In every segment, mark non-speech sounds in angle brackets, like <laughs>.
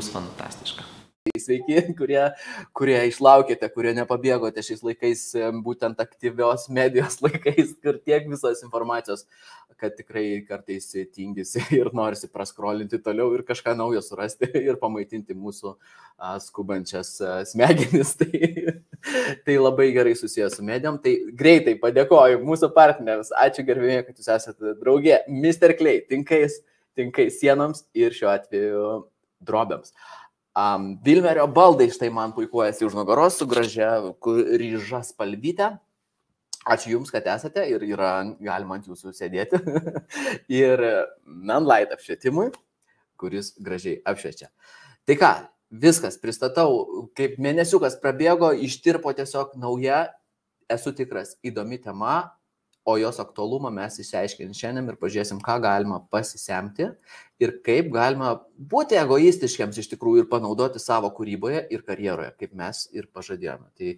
bus fantastiška. Sveiki, kurie, kurie išlaukėte, kurie nepabėgote šiais laikais, būtent aktyvios medijos <laughs> laikais, kur tiek visos informacijos, kad tikrai kartais tingisi ir norisi praskrolinti toliau ir kažką naujo surasti <laughs> ir pamaitinti mūsų skubančias smegenis. <laughs> Tai, tai labai gerai susijęs su medijom. Tai greitai padėkoju mūsų partneriams. Ačiū gerbėjai, kad jūs esate draugė. Mr. Clay, tinkais, tinkais sienoms ir šiuo atveju drobėms. Um, Vilmerio baldai štai man puikuojasi už nugaros su gražia ryža spalvytė. Ačiū Jums, kad esate ir yra galima ant Jūsų sėdėti. <laughs> ir Menlight apšvietimui, kuris gražiai apšviečia. Tai ką, viskas pristatau, kaip mėnesiukas prabėgo, ištirpo tiesiog nauja, esu tikras, įdomi tema, o jos aktualumą mes išsiaiškinsim šiandien ir pažiūrėsim, ką galima pasisemti ir kaip galima būti egoistiškiams iš tikrųjų ir panaudoti savo kūryboje ir karjeroje, kaip mes ir pažadėjome. Tai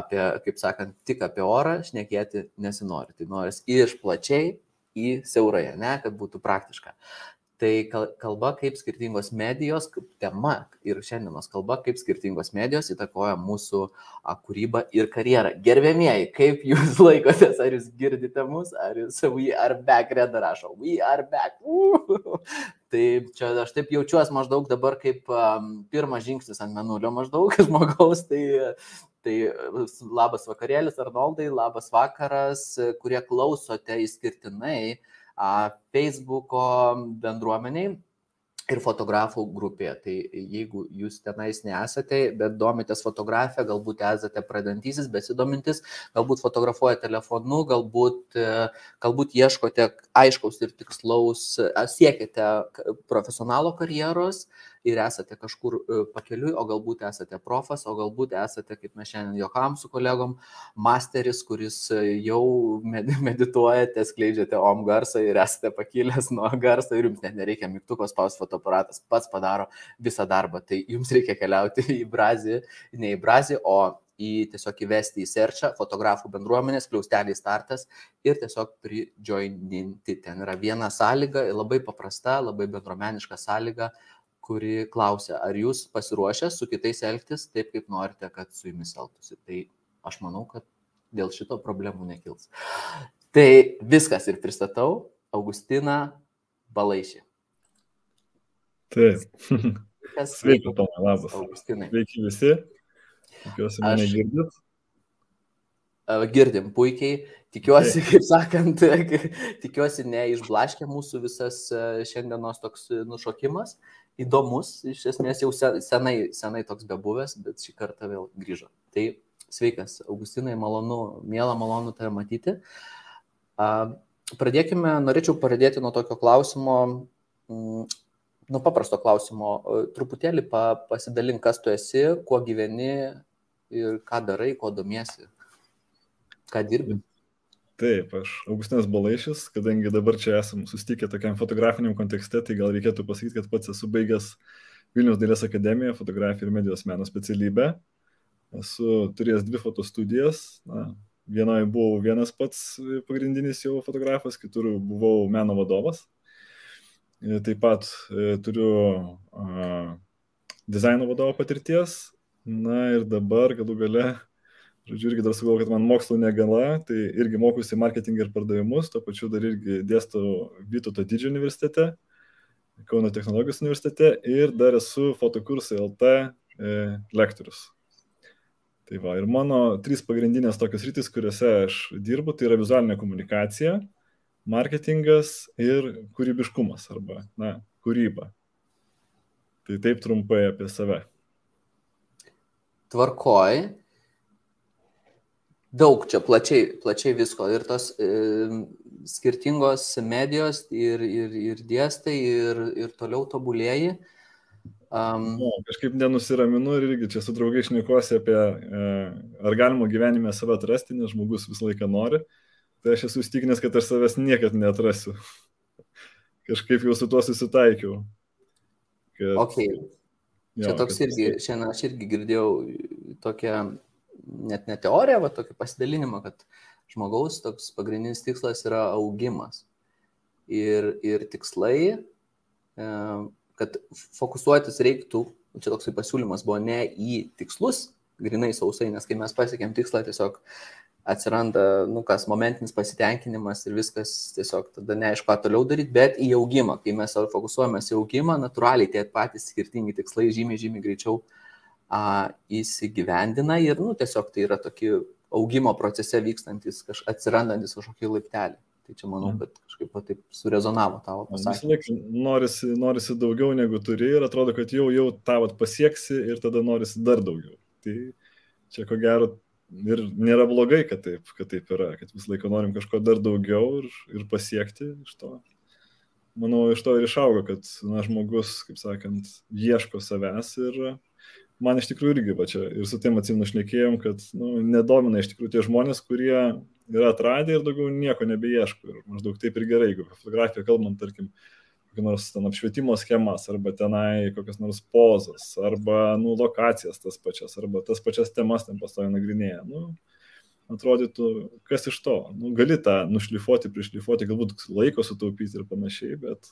apie, kaip sakant, tik apie orą šnekėti nesinori. Tai noris iš plačiai į siaurąją, ne, kad būtų praktiška. Tai kalba, kaip skirtingos medijos, kaip tema ir šiandienos kalba, kaip skirtingos medijos įtakoja mūsų kūrybą ir karjerą. Gerbėmieji, kaip jūs <laughs> laikotės, ar jūs girdite mus, ar jūs we are back, reda rašo, we are back. Uh! Tai čia aš taip jaučiuosi maždaug dabar kaip um, pirmas žingsnis ant menulio maždaug <laughs> žmogaus, tai Tai labas vakarėlis, Arnoldai, labas vakaras, kurie klausote įskirtinai Facebook'o bendruomeniai ir fotografų grupėje. Tai jeigu jūs tenais nesate, bet domitės fotografiją, galbūt esate pradantysis, besidomintis, galbūt fotografuojate telefonu, galbūt, galbūt ieškote aiškaus ir tikslaus, siekite profesionalo karjeros ir esate kažkur pakeliui, o galbūt esate profas, o galbūt esate, kaip mes šiandien jokam su kolegom, masteris, kuris jau <laughs> medituojate, skleidžiate om garsą ir esate pakilęs nuo garso ir jums net nereikia mygtukos spaus fotoaparatas, pats padaro visą darbą. Tai jums reikia keliauti į Brazį, ne į Brazį, o į tiesiog įvesti į serčą fotografų bendruomenės, kliaustelį startas ir tiesiog pridžioininti. Ten yra viena sąlyga, labai paprasta, labai bendruomeniška sąlyga, kuri klausia, ar jūs pasiruošę su kitais elgtis taip, kaip norite, kad su jumis elgtųsi. Tai aš manau, kad dėl šito problemų nekils. Tai viskas ir pristatau Augustiną Balaišį. Taip. Sveiki, Tomai, labas. Augustinai. Sveiki visi. Tikiuosi, mane aš... girdit. Girdim puikiai. Tikiuosi, kaip sakant, <laughs> tikiuosi neišblaškė mūsų visas šiandienos toks nušokimas. Įdomus, iš esmės jau senai, senai toks bebuvęs, bet šį kartą vėl grįžo. Tai sveikas, Augustinai, malonu, mėla, malonu tave matyti. Pradėkime, norėčiau pradėti nuo tokio klausimo, nuo paprasto klausimo. Truputėlį pa, pasidalink, kas tu esi, kuo gyveni ir ką darai, kuo domiesi, ką dirbi. Taip, aš Augustinas Balaišis, kadangi dabar čia esam susitikę tokiam fotografiniam kontekste, tai gal reikėtų pasakyti, kad pats esu baigęs Vilnius dailės akademiją, fotografiją ir medijos meno specialybę. Esu turėjęs dvi fotostudijas. Na, vienoje buvau vienas pats pagrindinis jau fotografas, kitur buvau meno vadovas. Taip pat turiu a, dizaino vadovo patirties. Na ir dabar galų gale Žodžiu, irgi dar sugalvoju, kad man mokslo negala, tai irgi mokusi marketingą ir pardavimus, tuo pačiu dar irgi dėstau Vytauto didžiojo universitete, Kauno technologijos universitete ir dar esu fotokursai LT e, lektorius. Tai va, ir mano trys pagrindinės tokios rytis, kuriuose aš dirbu, tai yra vizualinė komunikacija, marketingas ir kūrybiškumas arba, na, kūryba. Tai taip trumpai apie save. Tvarkoj, daug čia plačiai, plačiai visko ir tos e, skirtingos medijos ir, ir, ir dėstai ir, ir toliau tobulėjai. Um, no, kažkaip nenusiraminu ir irgi čia su draugai šnekuosi apie, e, ar galima gyvenime save atrasti, nes žmogus visą laiką nori. Tai aš esu įstikinęs, kad aš savęs niekad neatrasiu. <laughs> Kažkaip jau su tuo susitaikiau. Kad, okay. Čia jo, toks kad... irgi, šiandien aš irgi girdėjau tokią net ne teorija, bet tokį pasidalinimą, kad žmogaus toks pagrindinis tikslas yra augimas. Ir, ir tikslai, e, kad fokusuotis reiktų, čia toksai pasiūlymas buvo ne į tikslus, grinai sausai, nes kai mes pasiekėm tikslą, tiesiog atsiranda, nu, kas momentinis pasitenkinimas ir viskas tiesiog tada neaišku, ką toliau daryti, bet į augimą. Kai mes fokusuojamės į augimą, natūraliai tie patys skirtingi tikslai žymiai, žymiai greičiau a, įsigyvendina ir, nu, tiesiog tai yra tokie augimo procese vykstantis, kaž, atsirandantis kažkokie laipteliai. Tai čia manau, mhm. kad kažkaip va, taip surezonavo tavo pasakymas. Norisi, norisi daugiau negu turi ir atrodo, kad jau, jau tavo pasieksi ir tada norisi dar daugiau. Tai čia ko gero ir nėra blogai, kad taip, kad taip yra, kad visą laiką norim kažko dar daugiau ir, ir pasiekti iš to. Manau, iš to ir išauga, kad na, žmogus, kaip sakant, ieško savęs ir man iš tikrųjų irgi va čia ir su tiem atsimnu šnekėjom, kad nu, nedomina iš tikrųjų tie žmonės, kurie yra atradę ir daugiau nieko nebeieško. Ir maždaug taip ir gerai, jeigu fotografiją kalbant, tarkim, kokį nors ten apšvietimo schemas, arba tenai kokias nors pozas, arba, nu, lokacijas tas pačias, arba tas pačias temas ten pastovi nagrinėja. Nu, atrodytų, kas iš to. Nu, gali tą nušlifuoti, prišlifuoti, galbūt laiko sutaupyti ir panašiai, bet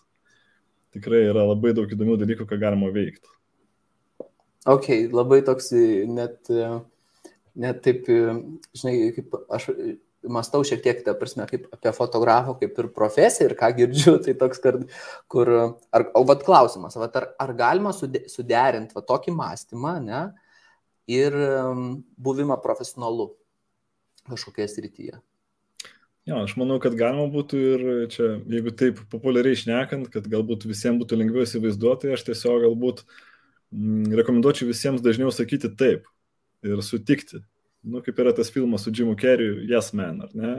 tikrai yra labai daug įdomių dalykų, ką galima veikti. Ok, labai toks net, net taip, žinai, kaip aš mąstau šiek tiek, ta prasme, kaip apie fotografą, kaip ir profesiją ir ką girdžiu, tai toks, kad, kur, ar, o vad klausimas, vat, ar, ar galima suderinti va, tokį mąstymą, ne, ir buvimą profesionalu kažkokioje srityje. Jo, aš manau, kad galima būtų ir čia, jeigu taip populiariai išnekant, kad galbūt visiems būtų lengviau įsivaizduoti, aš tiesiog galbūt mm, rekomenduočiau visiems dažniau sakyti taip ir sutikti nu, kaip yra tas filmas su Jimu Kerry, Yes Man, ar ne?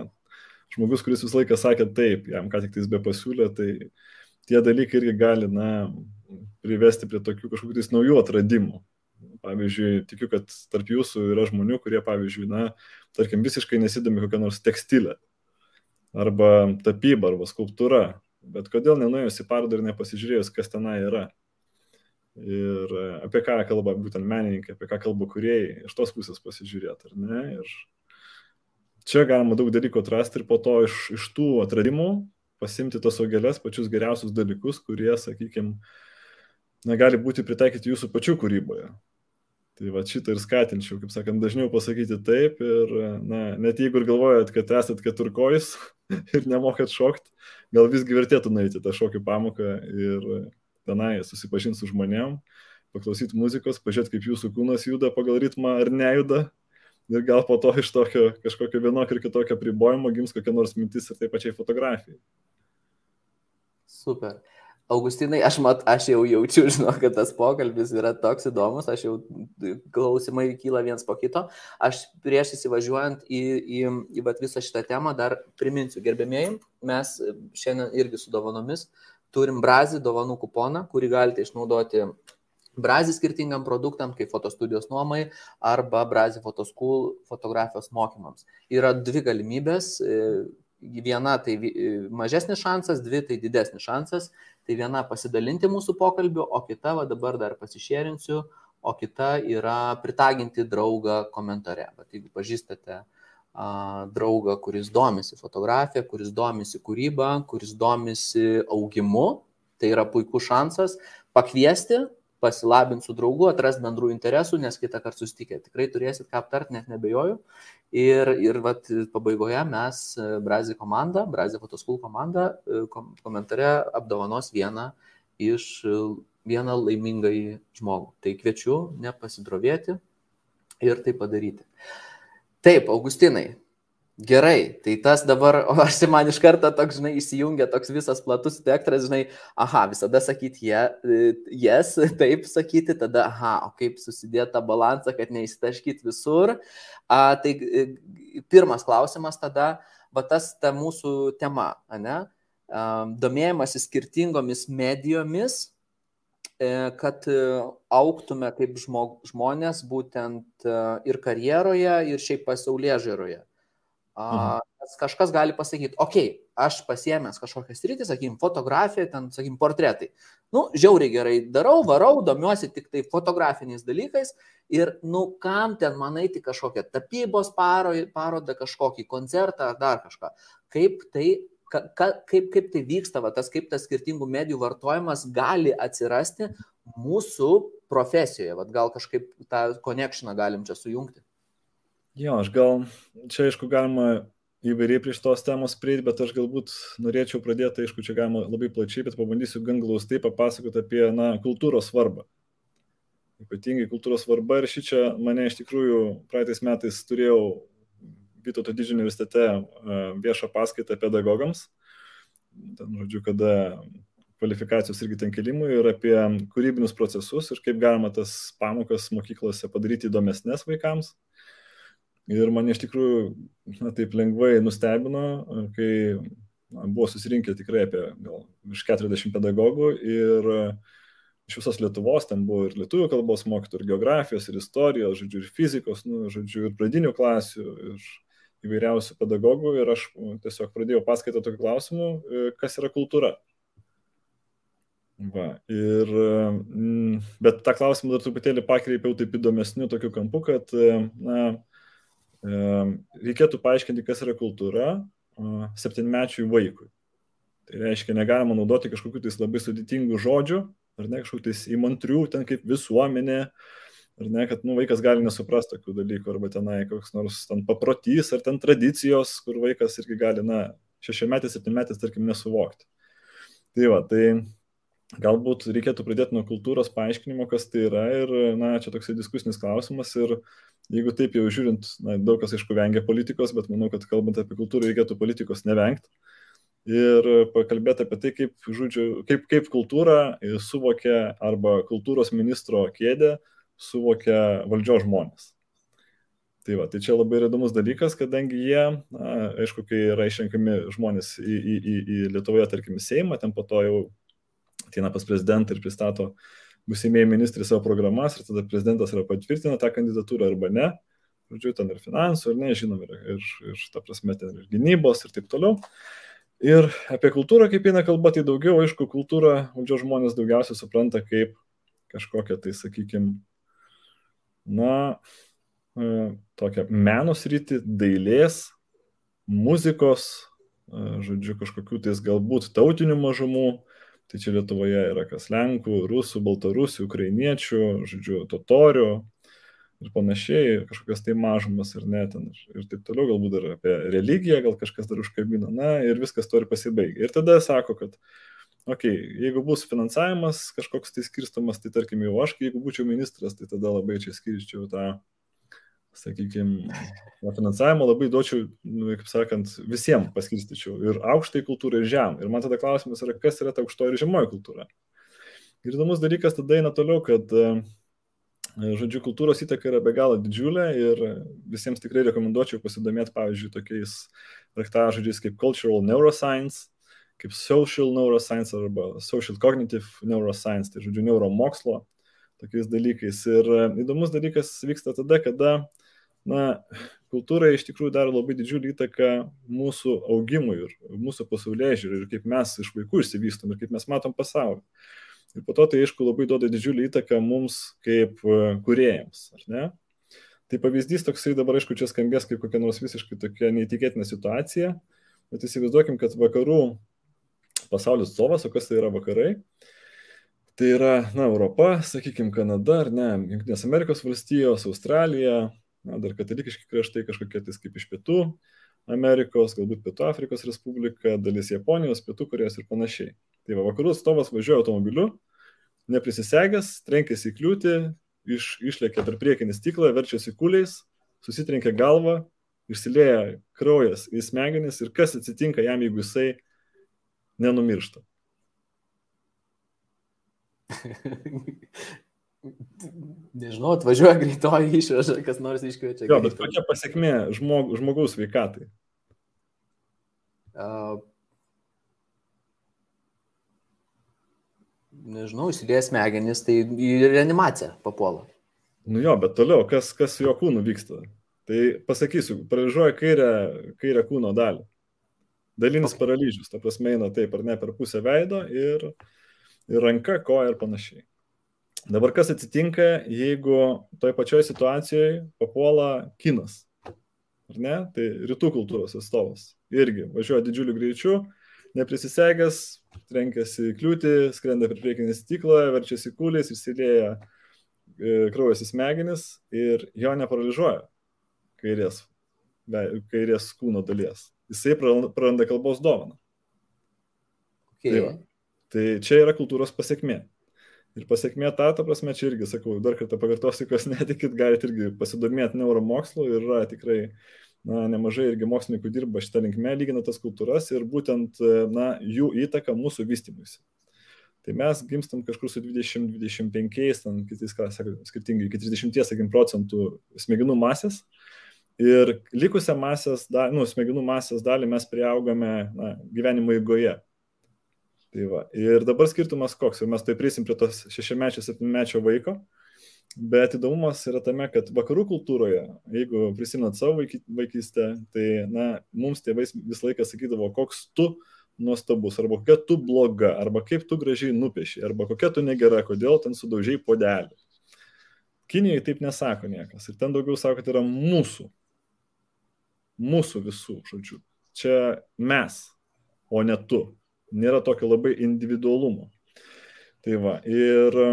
Žmogus, kuris visą laiką sakė taip, jam ką tik tais be pasiūlė, tai tie dalykai irgi gali, na, privesti prie tokių kažkokių tais naujų atradimų. Pavyzdžiui, tikiu, kad tarp jūsų yra žmonių, kurie, pavyzdžiui, na, tarkim, visiškai nesidomi kokią nors tekstilę, arba tapybą, arba skulptūrą, bet kodėl nenuėjus į parodą ir nepasižiūrėjus, kas tenai yra ir e, apie ką kalba būtent menininkai, apie ką kalba kuriejai, iš tos pusės pasižiūrėti, ar ne? Ir čia galima daug dalykų atrasti ir po to iš, iš tų atradimų pasimti tos augelės, pačius geriausius dalykus, kurie, sakykime, gali būti pritaikyti jūsų pačių kūryboje. Tai va šitą ir skatinčiau, kaip sakant, dažniau pasakyti taip ir, na, net jeigu ir galvojat, kad esat keturkojus <laughs> ir nemokat šokti, gal visgi vertėtų nueiti tą šokių pamoką ir tenai susipažinti su žmonėm, paklausyti muzikos, pažiūrėti, kaip jūsų kūnas juda pagal ritmą ar nejuda. Ir gal po to iš tokio kažkokio vienokio ir kitokio pribojimo gims kokia nors mintis ir taip pačiai fotografijai. Super. Augustinai, aš, mat, aš jau jaučiu, žinau, kad tas pokalbis yra toks įdomus, aš jau klausimai kyla viens po kito. Aš prieš įsivažiuojant į, į, į visą šitą temą dar priminsiu, gerbėmėjim, mes šiandien irgi su dovanomis turim Brazį dovanų kuponą, kurį galite išnaudoti Brazį skirtingam produktam, kaip fotostudijos nuomai arba Brazį fotoskul fotografijos mokymams. Yra dvi galimybės. E, viena tai e, mažesnis šansas, dvi tai didesnis šansas. Tai viena pasidalinti mūsų pokalbiu, o kita, va dabar dar pasišėrinsiu, o kita yra pritaginti draugą komentare. Bet jeigu pažįstate uh, draugą, kuris domisi fotografija, kuris domisi kūryba, kuris domisi augimu, tai yra puikus šansas pakviesti, pasilabinti su draugu, atrasti bendrų interesų, nes kitą kartą susitikę tikrai turėsit ką aptarti, net nebejoju. Ir, ir vat, pabaigoje mes, Brazį komanda, Brazį Fotoskul komanda, komentare apdovanos vieną iš vieną laimingai žmogų. Tai kviečiu nepasidrovėti ir tai padaryti. Taip, Augustinai. Gerai, tai tas dabar, o aš man iš karto toks, žinai, įsijungia toks visas platus spektras, žinai, aha, visada sakyti jie, yes, <laughs> taip sakyti, tada, aha, o kaip susidėti tą balansą, kad neįsitaškyti visur. A, tai e, pirmas klausimas tada, va tas ta mūsų tema, ne? Domėjimasis skirtingomis medijomis, kad e, auktume kaip žmonės būtent e, ir karjeroje, ir šiaip pasaulyje žiūroje. Mhm. Kažkas gali pasakyti, okei, okay, aš pasiemęs kažkokią sritį, sakykim, fotografiją, ten, sakykim, portretai. Nu, žiauriai gerai darau, varau, domiuosi tik tai fotografiniais dalykais ir, nu, kam ten man eiti kažkokią tapybos parodą, kažkokį koncertą ar dar kažką. Kaip tai ka, ka, kaip, kaip tai vyksta, va, tas, kaip tas skirtingų medijų vartojimas gali atsirasti mūsų profesijoje. Vat gal kažkaip tą connectioną galim čia sujungti. Jo, aš gal, čia aišku, galima įvairiai prieš tos temos prieiti, bet aš galbūt norėčiau pradėti, aišku, čia galima labai plačiai, bet pabandysiu gan glaustai papasakoti apie, na, kultūros svarbą. Ypatingai kultūros svarba ir ši čia mane iš tikrųjų praeitais metais turėjau Vytauto didžiojo universitete viešą paskaitą pedagogams. Ten, žodžiu, kada kvalifikacijos irgi ten kelimui ir apie kūrybinius procesus ir kaip galima tas pamokas mokyklose padaryti įdomesnės vaikams. Ir mane iš tikrųjų na, taip lengvai nustebino, kai na, buvo susirinkę tikrai apie gal virš 40 pedagogų ir iš visos Lietuvos, ten buvo ir lietuvių kalbos mokytojų, ir geografijos, ir istorijos, žodžiu, ir fizikos, nu, žodžiu, ir pradinių klasių, ir įvairiausių pedagogų. Ir aš tiesiog pradėjau paskaitą tokiu klausimu, kas yra kultūra. Va, ir, mm, bet tą klausimą dar truputėlį pakreipiau taip įdomesniu tokiu kampu, kad na, reikėtų paaiškinti, kas yra kultūra septynmečiui vaikui. Tai reiškia, negalima naudoti kažkokių tais labai sudėtingų žodžių, ar ne kažkokių tais įmantrių, ten kaip visuomenė, ar ne, kad nu, vaikas gali nesuprasti tokių dalykų, arba tenai koks nors ten paprotys, ar ten tradicijos, kur vaikas irgi gali, na, šešiametis, septynmetis, tarkim, nesuvokti. Tai va, tai galbūt reikėtų pradėti nuo kultūros paaiškinimo, kas tai yra ir, na, čia toksai diskusinis klausimas ir jeigu taip jau žiūrint, na, daug kas aišku vengia politikos, bet manau, kad kalbant apie kultūrą reikėtų politikos nevengti ir pakalbėti apie tai, kaip, žodžiu, kaip, kaip kultūra suvokia arba kultūros ministro kėdę suvokia valdžios žmonės. Tai, va, tai čia labai įdomus dalykas, kadangi jie, na, aišku, kai yra išrenkami žmonės į, į, į, į Lietuvoje, tarkim, Seimą, ten po to jau ateina pas prezidentą ir pristato būsimieji ministrai savo programas ir tada prezidentas yra patvirtina tą kandidatūrą arba ne. Žodžiu, ten ir finansų, ir nežinom, ir, ir, ir ta prasme, ten ir gynybos ir taip toliau. Ir apie kultūrą, kaip eina kalba, tai daugiau, aišku, kultūrą valdžios žmonės daugiausiai supranta kaip kažkokią, tai sakykime, na, e, tokią meno sritį, dailės, muzikos, e, žodžiu, kažkokių tais galbūt tautinių mažumų, Tai čia Lietuvoje yra kas Lenkų, Rusų, Baltarusių, Ukrainiečių, žodžiu, Totorių ir panašiai, kažkokias tai mažumas ir net ten ir, taip toliau, galbūt dar apie religiją, gal kažkas dar užkabina, na ir viskas to ir pasibaigia. Ir tada sako, kad, okei, okay, jeigu bus finansavimas kažkoks tai skirstamas, tai tarkim jau aš, jeigu būčiau ministras, tai tada labai čia skirčiau tą sakykime, finansavimo labai duočiau, nu, kaip sakant, visiems paskirstyčiau ir aukštai kultūrai, ir žem. Ir man tada klausimas yra, kas yra ta aukštoji ir žemoji kultūra. Ir įdomus dalykas tada eina toliau, kad, e, žodžiu, kultūros įtaka yra be galo didžiulė ir visiems tikrai rekomenduočiau pasidomėti, pavyzdžiui, tokiais raktažodžiais kaip cultural neuroscience, kaip social neuroscience arba social cognitive neuroscience, tai žodžiu, neuromokslo tokiais dalykais. Ir e, įdomus dalykas vyksta tada, kada na, kultūra iš tikrųjų daro labai didžiulį įtaką mūsų augimui ir mūsų pasaulyje žiūrį ir kaip mes iš vaikų išsivystom ir kaip mes matom pasaulį. Ir po to tai aišku labai duoda didžiulį įtaką mums kaip e, kuriejams, ar ne? Tai pavyzdys toksai dabar, aišku, čia skambės kaip kokia nors visiškai tokia neįtikėtina situacija, bet įsivaizduokim, kad vakarų pasaulio atstovas, o kas tai yra vakarai, tai yra, na, Europa, sakykime, Kanada, ar ne, Junktinės Amerikos valstijos, Australija, na, dar katalikiški kraštai kažkokie tais kaip iš pietų Amerikos, galbūt Pietų Afrikos Respublika, dalis Japonijos, Pietų Korejos ir panašiai. Tai va, vakarų atstovas važiuoja automobiliu, neprisisegęs, trenkėsi į kliūtį, iš, išlėkė per priekinį stiklą, verčiasi kuliais, susitrenkė galvą, išsilieja kraujas į smegenis ir kas atsitinka jam, jeigu jisai nenumiršta. <laughs> Nežinau, atvažiuoja greitoji išveža, kas nors iškviečia. Jo, bet kokia pasiekmė žmog, žmogaus sveikatai? Uh, nežinau, įsidėjęs smegenis, tai į reanimaciją papuola. Nu jo, bet toliau, kas, kas su jo kūnu vyksta? Tai pasakysiu, paralyžuoja kairę, kairę kūno dalį. Dalinis okay. paralyžius, ta prasme eina taip ar ne per pusę veido ir, ir ranka, koja ir panašiai. Dabar kas atsitinka, jeigu toj pačioj situacijoje papuola kinas? Ar ne? Tai rytų kultūros atstovas. irgi važiuoja didžiuliu greičiu, neprisisegęs, trenkėsi kliūtį, skrenda per priekinį stiklą, verčiasi kūliais, įsilėja e, kraujas į smegenis ir jo neparalyžuoja kairės, kairės kūno dalies. Jisai praranda kalbos dovaną. Okay. Tai, va. tai čia yra kultūros pasiekmė. Ir pasiekmė ta, ta prasme, čia irgi, sakau, dar kartą pakartosiu, kas netikit, galite irgi pasidomėti neuromokslu ir yra tikrai na, nemažai irgi mokslininkų dirba šitą linkmę, lygina tas kultūras ir būtent na, jų įtaka mūsų vystymuisi. Tai mes gimstam kažkur su 20-25, ten kitais, ką sakau, skirtingai, iki 30, sakykim, procentų smegenų masės. Ir likusią masės, da, nu, smegenų masės dalį mes prieaugame na, gyvenimo eigoje. Tai va. Ir dabar skirtumas koks, ir mes tai prisim prie tos šešiamečio, septynmečio vaiko, bet įdomumas yra tame, kad vakarų kultūroje, jeigu prisimenat savo vaikystę, tai na, mums tėvais visą laiką sakydavo, koks tu nuostabus, arba kokia tu bloga, arba kaip tu gražiai nupieši, arba kokia tu negera, kodėl ten sudaužiai podelį. Kinijoje taip nesako niekas. Ir ten daugiau sako, kad yra mūsų. Mūsų visų, žodžiu. Čia mes, o ne tu nėra tokio labai individualumo. Tai va, ir e,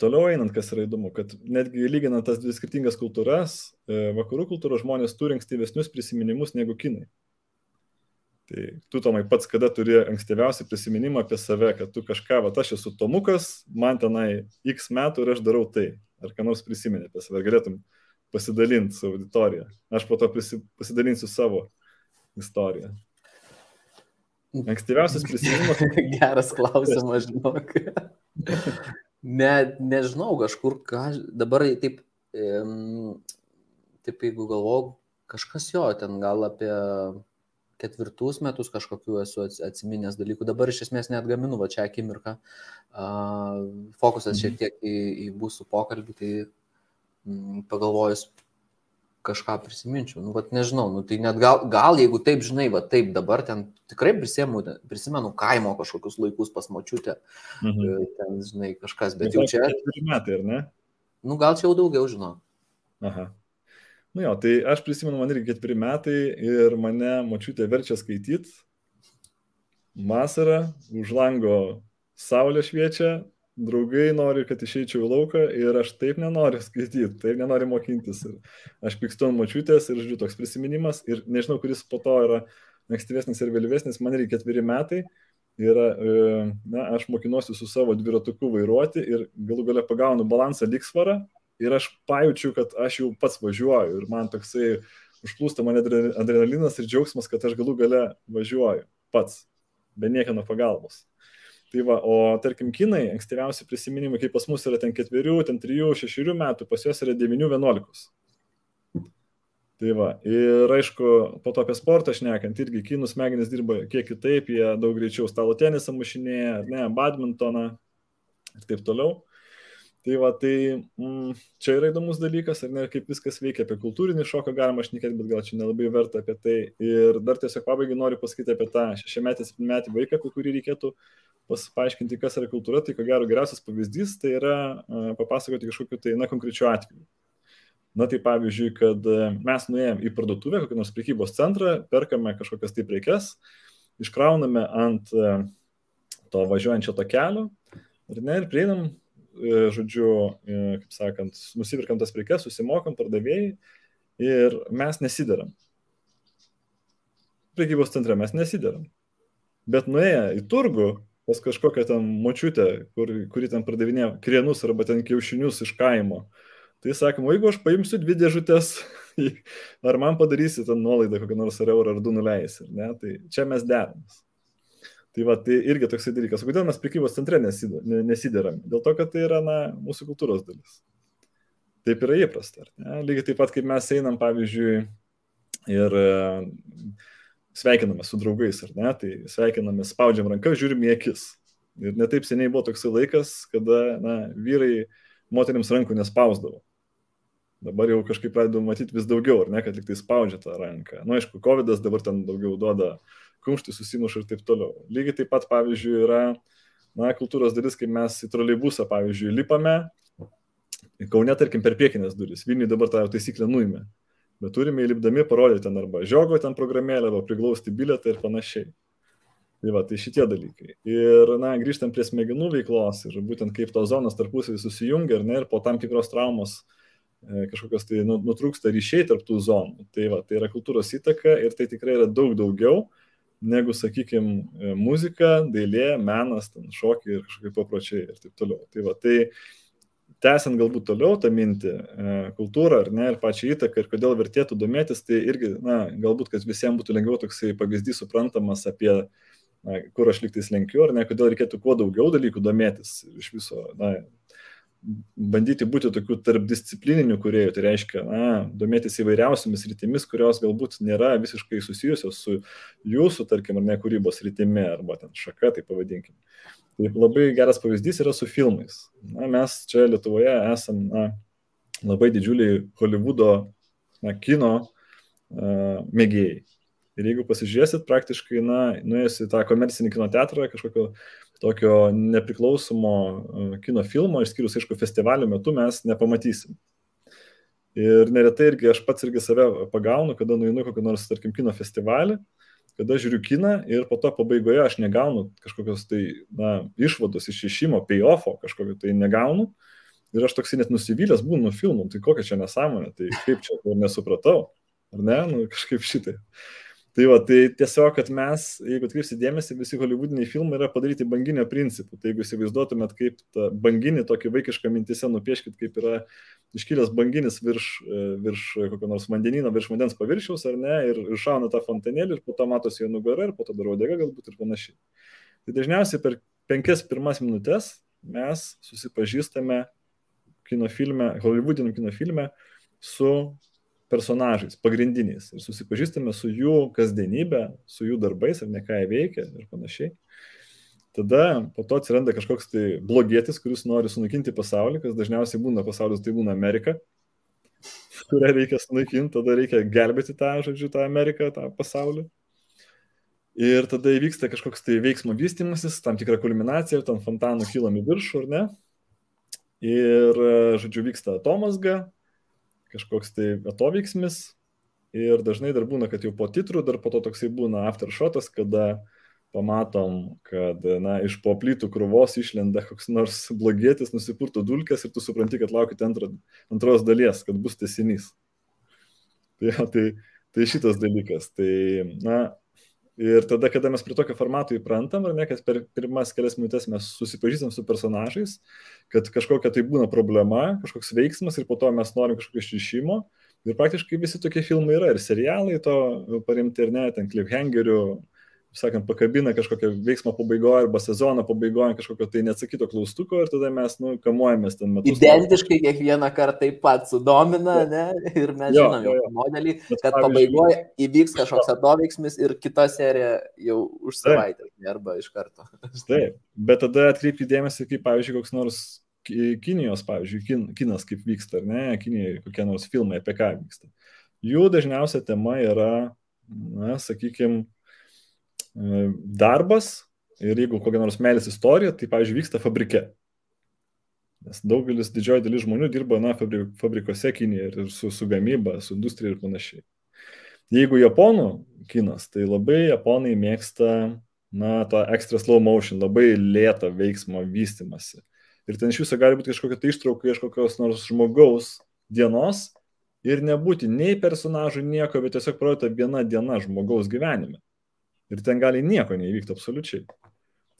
toliau einant, kas yra įdomu, kad netgi lyginant tas dvi skirtingas kultūras, e, vakarų kultūros žmonės turi ankstyvesnius prisiminimus negu kinai. Tai tu, Tomai, pats kada turi ankstyviausią prisiminimą apie save, kad tu kažką, va, aš esu Tomukas, man tenai X metų ir aš darau tai. Ar ką nors prisiminė apie save, ar galėtum pasidalinti su auditorija. Aš po to pasidalinsiu savo istoriją. Ankstyviausias prisiminimas. <laughs> Geras klausimas, žinok. ne, nežinau, kažkur, ką, dabar taip, taip jeigu galvoju, kažkas jo, ten gal apie ketvirtus metus kažkokiu esu atsiminęs dalykų. Dabar iš esmės net gaminu va čia akimirką. Fokusas šiek mhm. tiek į, į mūsų pokalbį, tai pagalvojus, kažką prisiminčiau. Nu, vat nežinau, nu, tai net gal, gal jeigu taip, žinai, va taip dabar ten tikrai prisimenu, prisimenu kaimo kažkokius laikus pas močiutę. Mhm. E, ten, žinai, kažkas, bet jau čia... Metai, ar ne? Nu, gal čia jau daugiau žinau. Aha. Nu jo, tai aš prisimenu, man irgi keturi metai ir mane močiutė verčia skaityti. Vasara, už lango saulė šviečia, draugai nori, kad išeičiau į lauką ir aš taip nenoriu <laughs> skaityti, taip nenoriu mokintis. Ir aš pykstu ant mačiutės ir, žiūriu, toks prisiminimas ir nežinau, kuris po to yra ankstyvesnis ir vėlyvesnis, man reikia ketveri metai. Yra, e, na, aš mokinuosi su savo dviratuku vairuoti ir galų gale pagaunu balansą liksvarą ir aš pajaučiu, kad aš jau pats važiuoju ir man toksai užplūsta mane adrenalinas ir džiaugsmas, kad aš galų gale važiuoju pats, be niekieno pagalbos. Tai va, o tarkim, kinai, ankstyviausi prisiminimai, kaip pas mus yra ten ketverių, ten trijų, šešerių metų, pas juos yra devynių, vienuolikos. Tai va, ir aišku, po to apie sportą šnekant, irgi kinų smegenys dirba kiek kitaip, jie daug greičiau stalo tenisą mušinėja, ne, badmintoną ir taip toliau. Tai va, tai mm, čia yra įdomus dalykas, ar ne, kaip viskas veikia, apie kultūrinį šoką galima šnekėti, bet gal čia nelabai verta apie tai. Ir dar tiesiog pabaigai noriu pasakyti apie tą šešiametį, septynmetį vaiką, apie kurį reikėtų paaiškinti, kas yra kultūra, tai ko gero geriausias pavyzdys tai yra papasakoti kažkokiu tai, na, konkrečiu atveju. Na tai pavyzdžiui, kad mes nuėjom į parduotuvę, kokį nors prekybos centrą, perkame kažkokias tai prekes, iškrauname ant to važiuojančio takelio ir, ne, ir prieinam, e, žodžiu, e, kaip sakant, nusipirkam tas prekes, susimokam pardavėjai ir mes nesideram. Prekybos centre mes nesideram. Bet nuėję į turgų, pas kažkokią ten močiutę, kur, kuri ten pardavinėja krienus arba ten kiaušinius iš kaimo. Tai sakom, jeigu aš paimsiu dvi dėžutės, <laughs> ar man padarysi ten nuolaidą kokią nors ar eurą ar du nuleisi, ne? Tai čia mes deramės. Tai va, tai irgi toksai dalykas. Kodėl mes prekybos centre nesideram? Dėl to, kad tai yra, na, mūsų kultūros dalis. Taip yra įprasta. Lygiai taip pat, kaip mes einam, pavyzdžiui, ir sveikiname su draugais, ar ne, tai sveikiname, spaudžiam ranką, žiūrim į akis. Ir netaip seniai buvo toksai laikas, kada na, vyrai moteriams rankų nespausdavo. Dabar jau kažkaip pradedu matyti vis daugiau, ar ne, kad tik tai spaudžia tą ranką. Na, nu, aišku, COVID dabar ten daugiau duoda kumštį, susimuša ir taip toliau. Lygiai taip pat, pavyzdžiui, yra, na, kultūros dalis, kai mes į troleibusą, pavyzdžiui, lipame, Kaune, tarkim, per priekinės duris. Vilniui dabar tą taisyklę nuimė bet turime įlipdami parodyti ten arba žiogo ten programėlę, arba priglausti bilietą ir panašiai. Tai va, tai šitie dalykai. Ir, na, grįžtant prie smegenų veiklos ir būtent kaip tos zonos tarpusavį susijungia ir, ne, ir po tam tikros traumos e, kažkokios tai nu, nutrūksta ryšiai tarp tų zonų. Tai va, tai yra kultūros įtaka ir tai tikrai yra daug daugiau negu, sakykime, muzika, dailė, menas, ten šokiai ir kažkokie papročiai ir taip toliau. Tai va, tai tęsiant galbūt toliau tą mintį, e, kultūrą ar ne, ir pačią įtaką ir kodėl vertėtų domėtis, tai irgi, na, galbūt, kad visiems būtų lengviau toksai pavyzdys suprantamas apie, na, kur aš liktais lenkiu, ar ne, kodėl reikėtų kuo daugiau dalykų domėtis iš viso, na, bandyti būti tokių tarpdisciplininių kuriejų, tai reiškia, na, domėtis įvairiausiamis rytimis, kurios galbūt nėra visiškai susijusios su jūsų, tarkim, ar ne kūrybos rytimi, arba ten šaka, tai pavadinkim. Taip labai geras pavyzdys yra su filmais. Na, mes čia Lietuvoje esame na, labai didžiuliai Hollywoodo na, kino uh, mėgėjai. Ir jeigu pasižiūrėsit, praktiškai, na, nuėjus į tą komercinį kino teatrą, kažkokio tokio nepriklausomo kino filmo, išskyrus, aišku, festivalio metu mes nepamatysim. Ir neretai irgi aš pats irgi save pagaunu, kada nueinu kokį nors, tarkim, kino festivalį, kada žiūriu kiną ir po to pabaigoje aš negaunu kažkokios tai, na, išvados, iššimo, payoffo kažkokio tai negaunu. Ir aš toksai net nusivylęs būnu nuo filmų, tai kokia čia nesąmonė, tai kaip čia, nesupratau, ar ne, nu, kažkaip šitai. Tai va, tai tiesiog, kad mes, jeigu atkreipsi dėmesį, visi holivudiniai filmai yra padaryti banginio principu. Tai jeigu įsivaizduotumėt, kaip tą banginį tokį vaikišką mintise nupieškit, kaip yra iškilęs banginis virš, e, virš kokio nors vandenino, virš vandens paviršiaus, ar ne, ir, ir šauna tą fontanėlį, ir po to matosi jo nugara, ir po to dar odega galbūt ir panašiai. Tai dažniausiai per penkias pirmas minutės mes susipažįstame kino filme, holivudiniam kino filme su personažais, pagrindiniais ir susipažįstame su jų kasdienybė, su jų darbais ir ne ką jie veikia ir panašiai. Tada po to atsiranda kažkoks tai blogietis, kuris nori sunaikinti pasaulį, kas dažniausiai būna pasaulis, tai būna Amerika, kurią reikia sunaikinti, tada reikia gelbėti tą, žodžiu, tą Ameriką, tą pasaulį. Ir tada įvyksta kažkoks tai veiksmo vystimasis, tam tikra kulminacija, ten fontanų kylam į viršų, ar ne? Ir, žodžiu, vyksta atomasga, kažkoks tai atoveiksmis ir dažnai dar būna, kad jau po titrų dar po to toksai būna aftershotas, kada pamatom, kad na, iš po plytų krūvos išlenda koks nors blogietis, nusipurto dulkės ir tu supranti, kad laukite antro, antros dalies, kad bus tesinys. Tai, tai, tai šitas dalykas. Tai, na, Ir tada, kada mes prie tokio formato įprantam, ar ne, kad per pirmas kelias minutės mes susipažįstam su personažais, kad kažkokia tai būna problema, kažkoks veiksmas ir po to mes norim kažkokio išrišimo. Ir praktiškai visi tokie filmai yra ir serialai to paremti ir ne, ten cliffhangerių, sakant, pakabina kažkokią veiksmo pabaigoje arba sezono pabaigoje kažkokio tai neatsakyto klaustuko ir tada mes, nu, kamuojamės ten metus. Identiškai kiekvieną kartą taip pat sudomina, ne? Ir mes jo, žinom jo, jo. modelį, Bet, kad pabaigoje įvyks kažkoks atoveiksmis ir kita serija jau už savaitę arba iš karto. <laughs> Taip, bet tada atkreipti dėmesį, kaip, pavyzdžiui, koks nors Kinijos, pavyzdžiui, kin, kinas kaip vyksta, ar ne, Kinijoje kokie nors filmai apie ką vyksta. Jų dažniausia tema yra, na, sakykime, darbas ir jeigu kokia nors meilės istorija, tai, pavyzdžiui, vyksta fabrike. Nes daugelis, didžioji dalis žmonių dirba, na, fabrikuose Kinijoje ir su, su gamyba, su industrija ir panašiai. Jeigu japonų kinas, tai labai japonai mėgsta, na, tą extra slow motion, labai lėtą veiksmo vystimasi. Ir ten iš viso gali būti kažkokia tai ištrauka iš kokios nors žmogaus dienos ir nebūti nei personažų nieko, bet tiesiog projekta viena diena žmogaus gyvenime. Ir ten gali nieko neįvykti absoliučiai.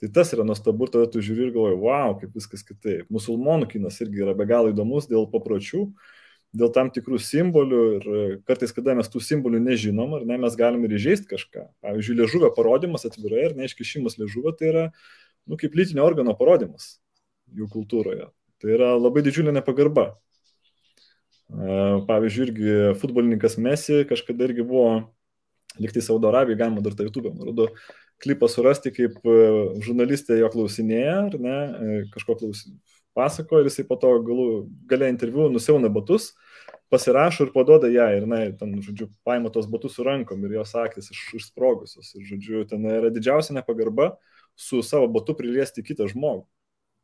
Tai tas yra nuostabu, tada tu žiūri ir galvoji, wow, kaip viskas kitaip. Musulmonų kinas irgi yra be galo įdomus dėl papročių, dėl tam tikrų simbolių ir kartais, kada mes tų simbolių nežinom, ar ne, mes galim ir įžeisti kažką. Pavyzdžiui, liežuvio parodimas atvirai ir neiškišimas liežuvio, tai yra, nu, kaip lytinio organo parodimas jų kultūroje. Tai yra labai didžiulė nepagarba. Pavyzdžiui, irgi futbolininkas Messi kažkada irgi buvo liktai Saudo Arabijai galima dar tą YouTube, man rodo, klipą surasti, kaip e, žurnalistė jo klausinėja, ar ne, e, kažko klausinėja, pasako ir jisai po to galų, galia interviu nusiauna batus, pasirašo ir padoda ją ir, na, ten, žodžiu, paima tos batus su rankom ir jos akis iš, išsprogusios. Ir, žodžiu, ten yra didžiausia nepagarba su savo batu priliesti kitą žmogų.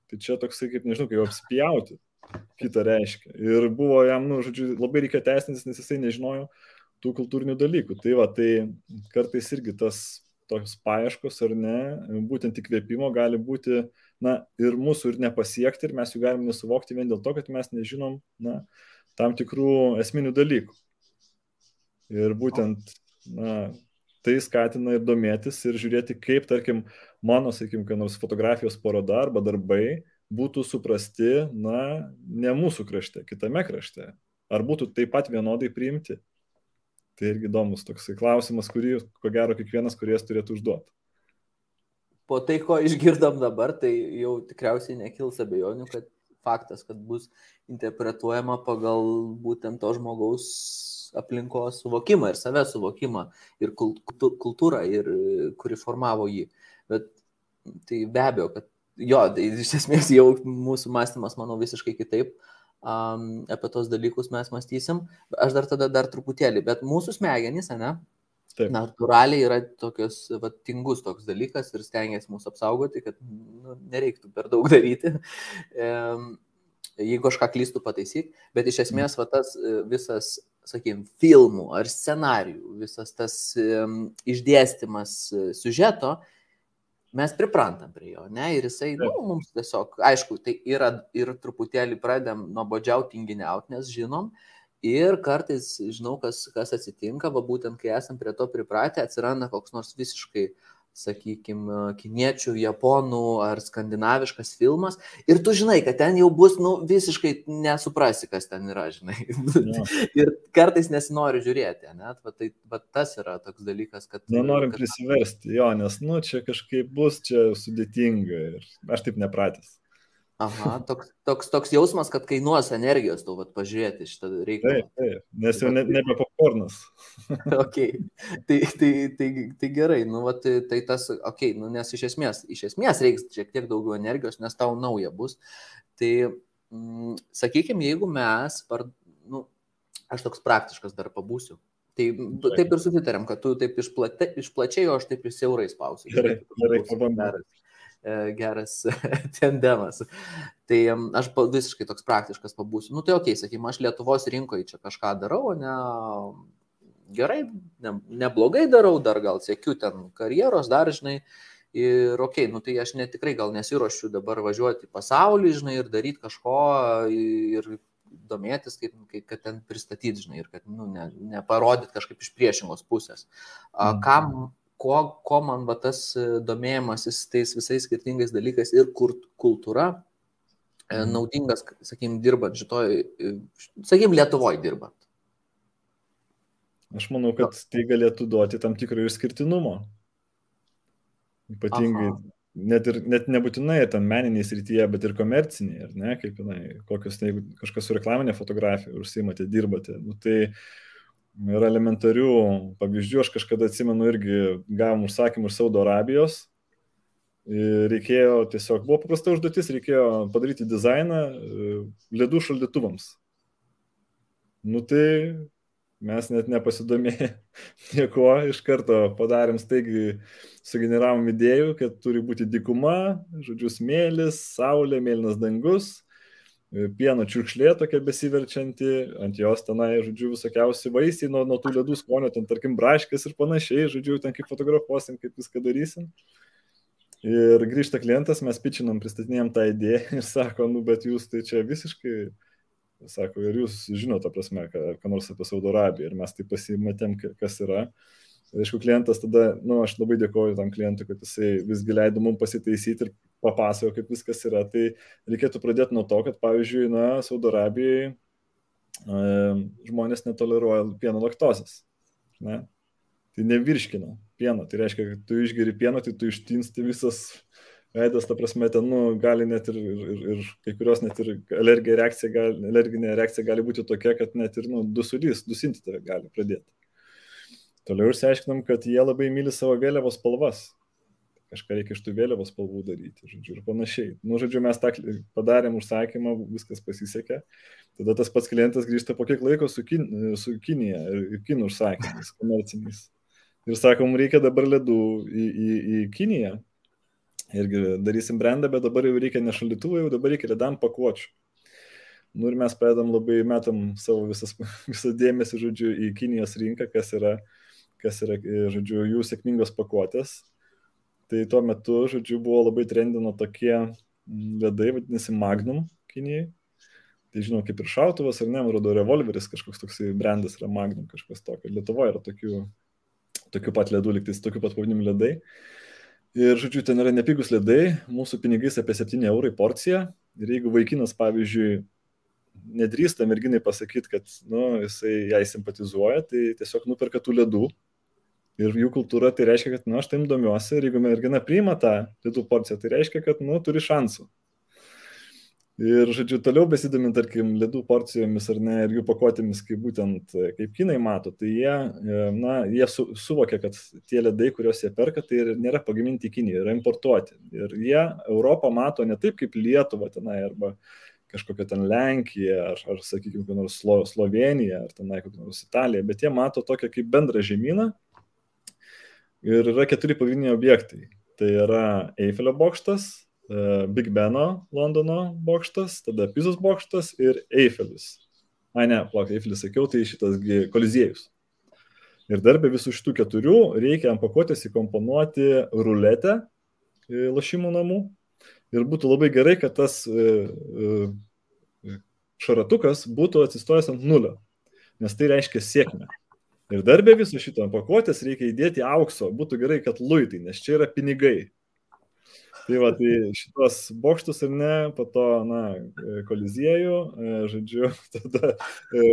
Tai čia toksai, kaip nežinau, kaip apspjauti. kitą reiškia. Ir buvo jam, nu, žodžiu, labai reikia teisintis, nes jisai nežinojo tų kultūrinių dalykų. Tai va, tai kartais irgi tas tos paieškos ar ne, būtent įkvėpimo gali būti, na, ir mūsų ir nepasiekti, ir mes jų galim nesuvokti vien dėl to, kad mes nežinom, na, tam tikrų esminių dalykų. Ir būtent, na, tai skatina ir domėtis ir žiūrėti, kaip, tarkim, mano, sakykim, kai nors fotografijos paroda arba darbai būtų suprasti, na, ne mūsų krašte, kitame krašte. Ar būtų taip pat vienodai priimti. Tai irgi įdomus toksai klausimas, kurį, ko gero, kiekvienas kuriejas turėtų užduoti. Po tai, ko išgirdom dabar, tai jau tikriausiai nekils abejonių, kad faktas, kad bus interpretuojama pagal būtent to žmogaus aplinkos suvokimą ir savęs suvokimą ir kultūrą, ir, kuri formavo jį. Bet tai be abejo, kad jo, tai iš esmės jau mūsų mąstymas, manau, visiškai kitaip. Um, apie tos dalykus mes mąstysim. Aš dar tada dar truputėlį, bet mūsų smegenys, ne? Taip. Naturaliai yra tokios, va, tingus toks dalykas ir stengiasi mūsų apsaugoti, kad nu, nereiktų per daug daryti. Um, jeigu aš ką klystų pataisyk, bet iš esmės va, tas e, visas, sakykime, filmų ar scenarijų, visas tas um, išdėstymas e, siužeto, uh, mes priprantam prie jo, ne, ir jisai, na, nu, mums tiesiog, aišku, tai yra ir truputėlį pradėm nuobodžiauti tinginiauti, nes žinom, ir kartais žinau, kas, kas atsitinka, va būtent kai esam prie to pripratę, atsiranda koks nors visiškai uh, sakykime, kiniečių, japonų ar skandinaviškas filmas ir tu žinai, kad ten jau bus, nu, visiškai nesuprasi, kas ten yra, žinai. Ja. <laughs> ir kartais nesinori žiūrėti, net, va, tai va, tas yra toks dalykas, kad... Nenorim kad... prisiversti, jo, nes, nu, čia kažkaip bus, čia sudėtinga ir aš taip nepratęs. Aha, <laughs> toks, toks, toks jausmas, kad kainuos energijos tau vat, pažiūrėti šitą reikalą. Taip, taip, nes jau ne, nebe popkornas. <laughs> ok, tai, tai, tai, tai gerai, nu, vat, tai tas, ok, nu, nes iš esmės, iš esmės reiks šiek tiek daugiau energijos, nes tau nauja bus. Tai, mm, sakykime, jeigu mes, par, nu, aš toks praktiškas dar pabūsiu. Tai taip ir susitarėm, kad tu taip išplate, išplačiai, o aš taip ir siaurai spausiu. Gerai, gerai, pabandom. E, geras <laughs> tandemas. Tai aš visiškai toks praktiškas pabūsiu. Nu tai ok, sakykime, aš Lietuvos rinkoje čia kažką darau, ne gerai, ne, neblogai darau, dar gal sėkiu ten karjeros, dar žinai. Ir ok, nu tai aš netikrai gal nesiuošiu dabar važiuoti į pasaulį, žinai, ir daryti kažko ir domėtis, kaip, kaip kad ten pristatyti, žinai, ir kad, nu, ne, neparodyti kažkaip iš priešingos pusės. Mhm. Kam ko, ko man va tas e, domėjimasis tais visais skirtingais dalykais ir kultūra e, mhm. naudingas, sakykim, dirbant šitoj, e, sakykim, Lietuvoje dirbant. Aš manau, kad tai galėtų duoti tam tikrą išskirtinumo. Ypatingai, Aha. net, ir, net nebūtinai tam meniniai srityje, bet ir komerciniai, ar ne, kaip, na, kokios, tai, jeigu kažkas su reklaminė fotografija užsimate, dirbate, nu, tai uh, yra elementarių pavyzdžių. Aš kažkada atsimenu irgi gavom užsakymų iš Saudo Arabijos. Reikėjo tiesiog, buvo paprasta užduotis, reikėjo padaryti dizainą e, ledų šaldytuvams. Nu tai mes net nepasidomėję <laughs> nieko, iš karto padarėm staigi, sugeneravom idėjų, kad turi būti dikuma, žodžiu, smėlis, saulė, mėlynas dangus pieno čiurkšlė tokia besiverčianti, ant jos tenai, žodžiu, visokiausi vaisiai nuo, nuo tų ledų skonio, ten tarkim braškės ir panašiai, žodžiu, ten kaip fotografuosim, kaip viską darysim. Ir grįžta klientas, mes pičinam, pristatinėjom tą idėją <laughs> ir sako, nu, bet jūs tai čia visiškai, sako, ir jūs žinote, prasme, ką, ką nors apie Saudo Arabiją ir mes tai pasimatėm, kas yra. Aišku, klientas tada, na, nu, aš labai dėkoju tam klientui, kad jisai visgi leido mums pasitaisyti ir papasakojo, kaip viskas yra. Tai reikėtų pradėti nuo to, kad, pavyzdžiui, na, Saudo Arabijai e, žmonės netoleruoja pieno laktozės. Ne? Tai nevirškina pieno. Tai reiškia, kad tu išgeri pieno, tai tu ištinsti visas veidas, ta prasme, ten, nu, gali net ir, ir, ir kai kurios net ir alerginė reakcija, gali, alerginė reakcija gali būti tokia, kad net ir, nu, dusulys, dusinti tave gali pradėti. Toliau išsiaiškinam, kad jie labai myli savo vėliavos spalvas kažką reikia iš tų vėliavos spalvų daryti, žodžiu, ir panašiai. Nu, žodžiu, mes tą padarėm užsakymą, viskas pasisekė. Tada tas pats klientas grįžta po kiek laiko su, kin, su Kinija ir kinų užsakymais, komerciniais. Ir sakom, reikia dabar ledų į, į, į Kiniją. Irgi darysim brandą, bet dabar jau reikia ne šaldytuvą, jau dabar reikia ledam pakuočių. Nu ir mes pradedam labai metam savo visas, <laughs> visą dėmesį, žodžiu, į Kinijos rinką, kas yra, kas yra, žodžiu, jų sėkmingos pakuotės. Tai tuo metu, žodžiu, buvo labai trendino tokie ledai, vadinasi Magnum Kinijai. Tai žinau, kaip ir šautuvas, ar ne, man rodo, revolveris kažkoks toksai brandas yra Magnum, kažkas tokio. Lietuvoje yra tokių, tokių pat ledų, liktais tokių pat pavadinimų ledai. Ir, žodžiu, ten yra nepigus ledai, mūsų pinigais apie 7 eurai porcija. Ir jeigu vaikinas, pavyzdžiui, nedrįsta merginai pasakyti, kad nu, jisai jai simpatizuoja, tai tiesiog nuperka tų ledų. Ir jų kultūra tai reiškia, kad, nu, aš tam domiuosi ir jeigu mergina priima tą ledų porciją, tai reiškia, kad, nu, turi šansų. Ir, žodžiu, toliau besidomint, tarkim, ledų porcijomis ar ne, ir jų pakuotėmis, kaip būtent, kaip kinai mato, tai jie, e, na, jie su, suvokia, kad tie ledai, kuriuos jie perka, tai nėra pagaminti Kinijoje, yra importuoti. Ir jie Europą mato ne taip kaip Lietuvą tenai, arba kažkokia ten Lenkija, ar, ar sakykime, kokia nors Slo, Slovenija, ar tenai kokia nors Italija, bet jie mato tokią kaip bendrą žemyną. Ir yra keturi pagrindiniai objektai. Tai yra Eifelio bokštas, E, Big Beno Londono bokštas, tada Pizos bokštas ir Eiffelis. Ai ne, plak, Eiffelis sakiau, tai šitas koliziejus. Ir dar be visų šitų keturių reikia ant pakuotės įkomponuoti ruletę lašimų namų. Ir būtų labai gerai, kad tas e, e, šaratukas būtų atsistojęs ant nulio, nes tai reiškia sėkmę. Ir dar be viso šito pakuotės reikia įdėti aukso, būtų gerai, kad luitai, nes čia yra pinigai. Tai va, tai šitos bokštus ir ne, po to, na, koliziejų, e, žodžiu, <laughs> tada e,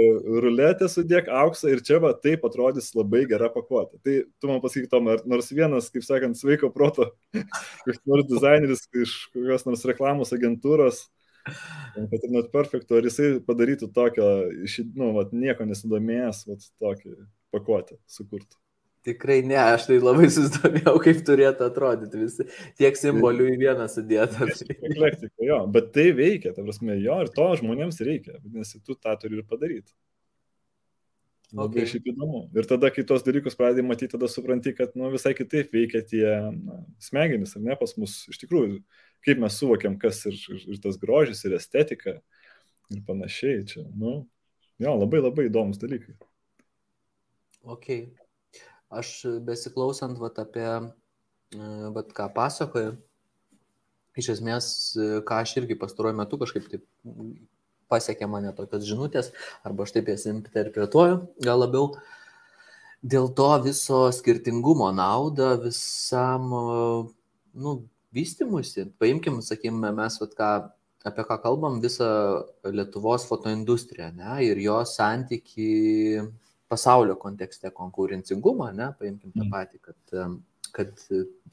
ruletę sudėk auksą ir čia va taip atrodys labai gera pakuotė. Tai tu man pasakyk, Tom, nors vienas, kaip sakant, sveiko proto, <laughs> koks nors dizaineris iš kokios nors reklamos agentūros, kad ir net perfekto, ar jisai padarytų tokią, nu, va, nieko nesidomėjęs, va, tokį pakuotę sukurtų. Tikrai ne, aš tai labai susidomėjau, kaip turėtų atrodyti visi tiek simbolių į vieną sudėtą. Eklektika, jo, bet tai veikia, ta prasme, jo, ir to žmonėms reikia, vadinasi, tu tą turi ir padaryti. Labai okay. šiaip įdomu. Ir tada, kai tos dalykus pradedi matyti, tada supranti, kad nu, visai kitaip veikia tie na, smegenys, ar ne pas mus iš tikrųjų, kaip mes suvokiam, kas ir, ir, ir tas grožis, ir estetika, ir panašiai. Čia, nu, jo, labai labai įdomus dalykai. Okay aš besiklausant vat, apie, e, vat, ką pasakoju, iš esmės, e, ką aš irgi pastaruoju metu kažkaip taip pasiekė mane tokios žinutės, arba aš taip jas interpretuoju, gal labiau dėl to viso skirtingumo naudą visam, nu, vystimusi. Paimkim, sakykime, mes, vat, ką, apie ką kalbam, visą Lietuvos fotoindustriją, ne, ir jos santyki pasaulio kontekste konkurencingumą, ne, paimkim tą mm. patį, kad, kad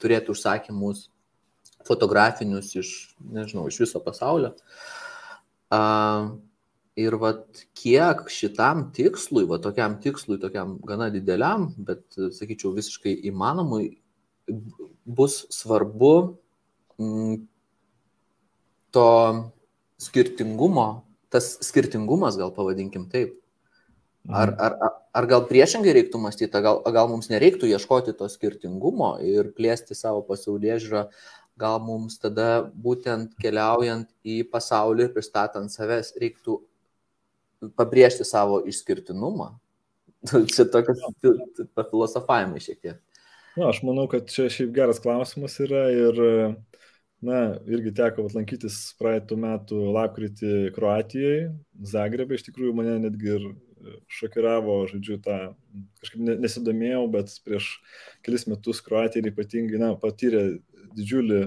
turėtų užsakymus fotografinius iš, nežinau, iš viso pasaulio. Uh, ir vat kiek šitam tikslui, va tokiam tikslui, tokiam gana dideliam, bet, sakyčiau, visiškai įmanomui, bus svarbu m, to skirtingumo, tas skirtingumas, gal pavadinkim taip, Ar, ar, ar gal priešingai reiktų mąstyti, gal, gal mums nereiktų ieškoti to skirtingumo ir plėsti savo pasaulyje žiūrą, gal mums tada būtent keliaujant į pasaulį ir pristatant savęs reiktų pabrėžti savo išskirtinumą. <laughs> Čia tokias filosofavimai šiek tiek. Na, aš manau, kad čia šiaip geras klausimas yra ir, na, irgi teko lankytis praeitų metų lapkritį Kroatijoje, Zagrebė, iš tikrųjų mane netgi ir šokiravo, žodžiu, tą kažkaip nesidomėjau, bet prieš kelis metus Kroatija ypatingai na, patyrė didžiulį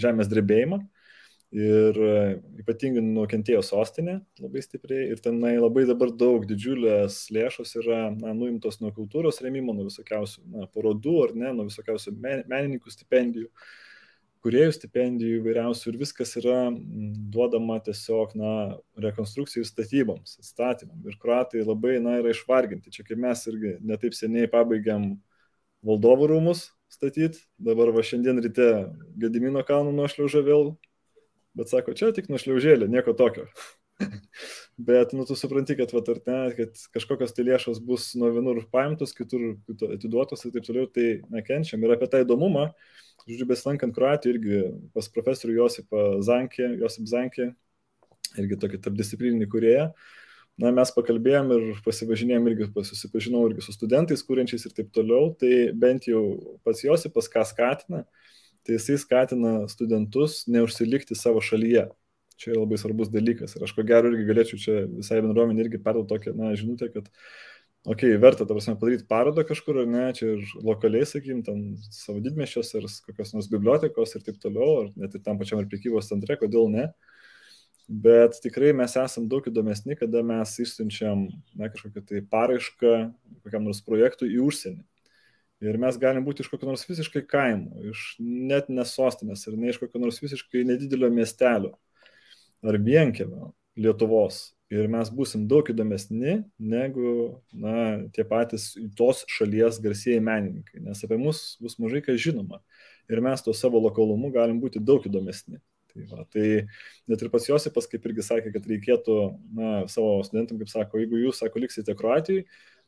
žemės drebėjimą ir ypatingai nukentėjo sostinė labai stipriai ir tenai labai dabar daug didžiulės lėšos yra na, nuimtos nuo kultūros remimo, nuo visokiausių na, parodų ar ne, nuo visokiausių menininkų stipendijų. Uh, kuriejų stipendijų įvairiausių ir viskas yra mm, duodama tiesiog, na, rekonstrukcijų statyboms, atstatymam. Ir kruatai labai, na, yra išvarginti. Čia kaip mes irgi netaip seniai pabaigiam valdovų rūmus statyti, dabar va šiandien ryte Gedimino kalną nuošliaužą vėl, bet sako, čia tik nuošliaužėlė, nieko tokio. <laughs> Bet, nu, tu supranti, kad, va, ar ne, kad kažkokios tai lėšos bus nuo vienur paimtos, kitur atiduotos ir taip toliau, tai nekenčiam. Ir apie tą įdomumą, žodžiu, besilankant Kroatijoje irgi pas profesorių Josipą Zankį, Josip Zankį, irgi tokį tarpdisciplininį kurieją. Na, mes pakalbėjom ir pasivažinėjom irgi, susipažinau irgi su studentais, kūrenčiais ir taip toliau, tai bent jau pats Josipas ką skatina, tai jisai skatina studentus neužsilikti savo šalyje. Čia labai svarbus dalykas ir aš ko gero irgi galėčiau čia visai bendruomenė irgi perduoti tokią, na, žinutę, kad okei, okay, verta, ta prasme, padaryti parodą kažkur, ar ne, čia ir lokaliai, sakykim, ten savo didmešios, ar kokios nors bibliotekos ir taip toliau, ar net ir tam pačiam ir prekybos centre, kodėl ne. Bet tikrai mes esam daug įdomesni, kada mes išsiunčiam na, kažkokią tai paraišką kokiam nors projektui į užsienį. Ir mes galim būti iš kokio nors visiškai kaimo, iš net nesostinės ir ne iš kokio nors visiškai nedidelio miestelio ar vienkėmio Lietuvos ir mes būsim daug įdomesni negu na, tie patys tos šalies garsieji menininkai, nes apie mus bus mažai kas žinoma ir mes to savo lokalumu galim būti daug įdomesni. Tai, va, tai net ir pats Josipas, kaip irgi sakė, kad reikėtų na, savo studentam, kaip sako, jeigu jūs, sako, liksite Kroatijai,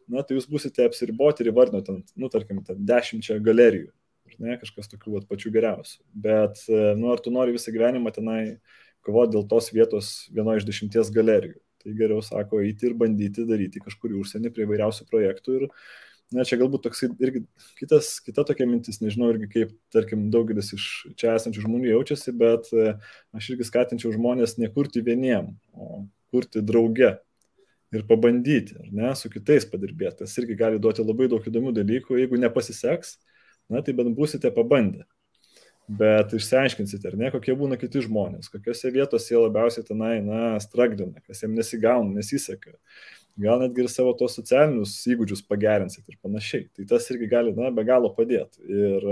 na, tai jūs busite apsiriboti ir įvardinoti, nu, tarkim, dešimčia galerijų, ne, kažkas tokių vat, pačių geriausių. Bet, nu, ar tu nori visą gyvenimą tenai kovoti dėl tos vietos vienoje iš dešimties galerijų? Tai geriau, sako, eiti ir bandyti daryti kažkur į užsienį prie vairiausių projektų. Ir, na, čia galbūt toks irgi kitas, kita tokia mintis, nežinau irgi kaip, tarkim, daugelis iš čia esančių žmonių jaučiasi, bet e, aš irgi skatinčiau žmonės nekurti vieniem, o kurti drauge. Ir pabandyti, ar ne, su kitais padirbėti. Tas irgi gali duoti labai daug įdomių dalykų. Jeigu nepasiseks, na, tai bent būsite pabandę bet išsiaiškinsite, ar ne, kokie būna kiti žmonės, kokiose vietose jie labiausiai tenai, na, straglina, kas jiems nesigauna, nesiseka. Gal netgi ir savo tos socialinius įgūdžius pagerinsit ir panašiai. Tai tas irgi gali, na, be galo padėti. Ir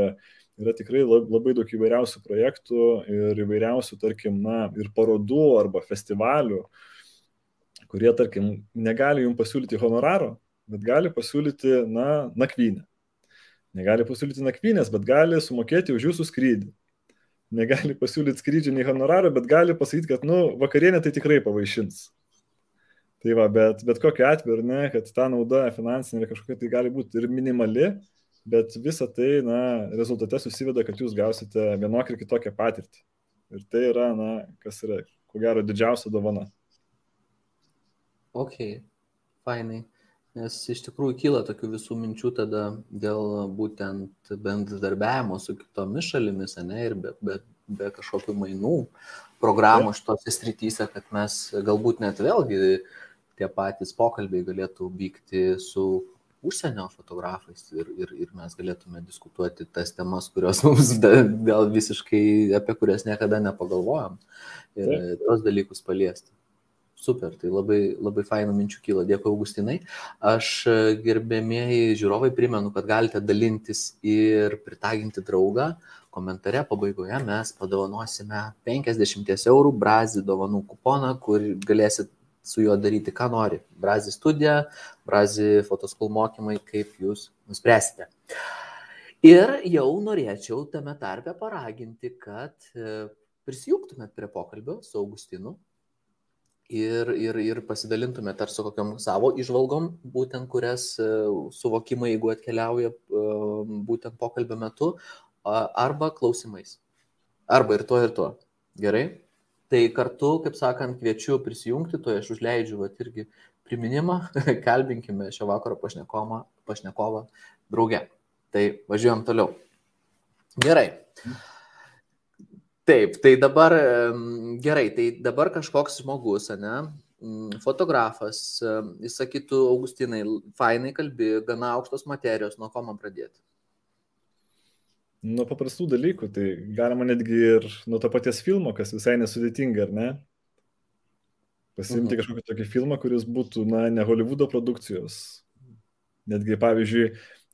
yra tikrai labai daug įvairiausių projektų ir įvairiausių, tarkim, na, ir parodų arba festivalių, kurie, tarkim, negali jums pasiūlyti honoraro, bet gali pasiūlyti, na, nakvynę Negali pasiūlyti nakvynės, bet gali sumokėti už jūsų skrydį. Negali pasiūlyti skrydžio nei honoraro, bet gali pasakyti, kad, nu, vakarienė tai tikrai pavaišins. Tai va, bet, bet kokiu atveju, ne, kad ta nauda finansinė kažkokia tai gali būti ir minimali, bet visa tai, na, rezultate susiveda, kad jūs gausite vienokią ir kitokią patirtį. Ir tai yra, na, kas yra, ko gero, didžiausia dovana. Ok, fainai. Nes iš tikrųjų kyla tokių visų minčių tada dėl būtent bendradarbiavimo su kitomis šalimis, ne, ir be, be, be kažkokių mainų programų šitose srityse, kad mes galbūt net vėlgi tie patys pokalbiai galėtų vykti su užsienio fotografais ir, ir, ir mes galėtume diskutuoti tas temas, kurios <laughs> mums gal visiškai apie kurias niekada nepagalvojom ir tos dalykus paliesti. Super, tai labai, labai fainų minčių kyla. Dėkui, Augustinai. Aš e, gerbėmieji žiūrovai primenu, kad galite dalintis ir pritaginti draugą. Komentare pabaigoje mes padovanosime 50 eurų Brazį dovanų kuponą, kur galėsit su juo daryti, ką nori. Brazį studija, Brazį fotoskul mokymai, kaip jūs nuspręsite. Ir jau norėčiau tame tarpe paraginti, kad e, prisijungtumėt prie pokalbio su Augustinu ir, ir, ir pasidalintumėte ar su kokiam savo išvalgom, būtent kurias e, suvokimai, jeigu atkeliauja e, būtent pokalbio metu, arba klausimais. Arba ir to, ir to. Gerai? Tai kartu, kaip sakant, kviečiu prisijungti, to aš užleidžiu vat, irgi priminimą, <laughs> kalbinkime šio vakaro pašnekovą, pašnekovą drauge. Tai važiuojam toliau. Gerai. Taip, tai dabar gerai, tai dabar kažkoks žmogus, ne, fotografas, jis sakytų, Augustinai, fainai kalbi, gana aukštos materijos, nuo ko man pradėti? Nuo paprastų dalykų, tai galima netgi ir nuo to paties filmo, kas visai nesudėtinga, ar ne? Pasimti mhm. kažkokį tokį filmą, kuris būtų, na, ne Hollywoodo produkcijos. Netgi, pavyzdžiui,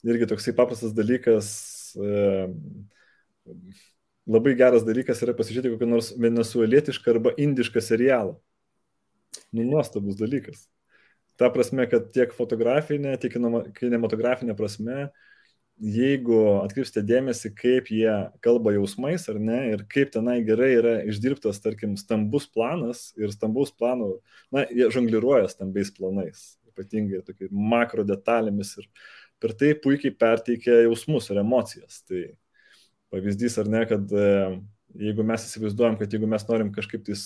irgi toksai paprastas dalykas, e, labai geras dalykas yra pasižiūrėti kokį nors venezuelietišką arba indišką serialą. Nu, nuostabus dalykas. Ta prasme, kad tiek fotografinė, tiek kinematografinė prasme, jeigu atkreipsite dėmesį, kaip jie kalba jausmais ar ne, ir kaip tenai gerai yra išdirbtas, tarkim, stambus planas ir stambaus plano, na, jie žongliruoja stambiais planais, ypatingai tokiai makro detalėmis ir per tai puikiai perteikia jausmus ir emocijas. Tai pavyzdys ar ne, kad e, jeigu mes įsivaizduojam, kad jeigu mes norim kažkaip tais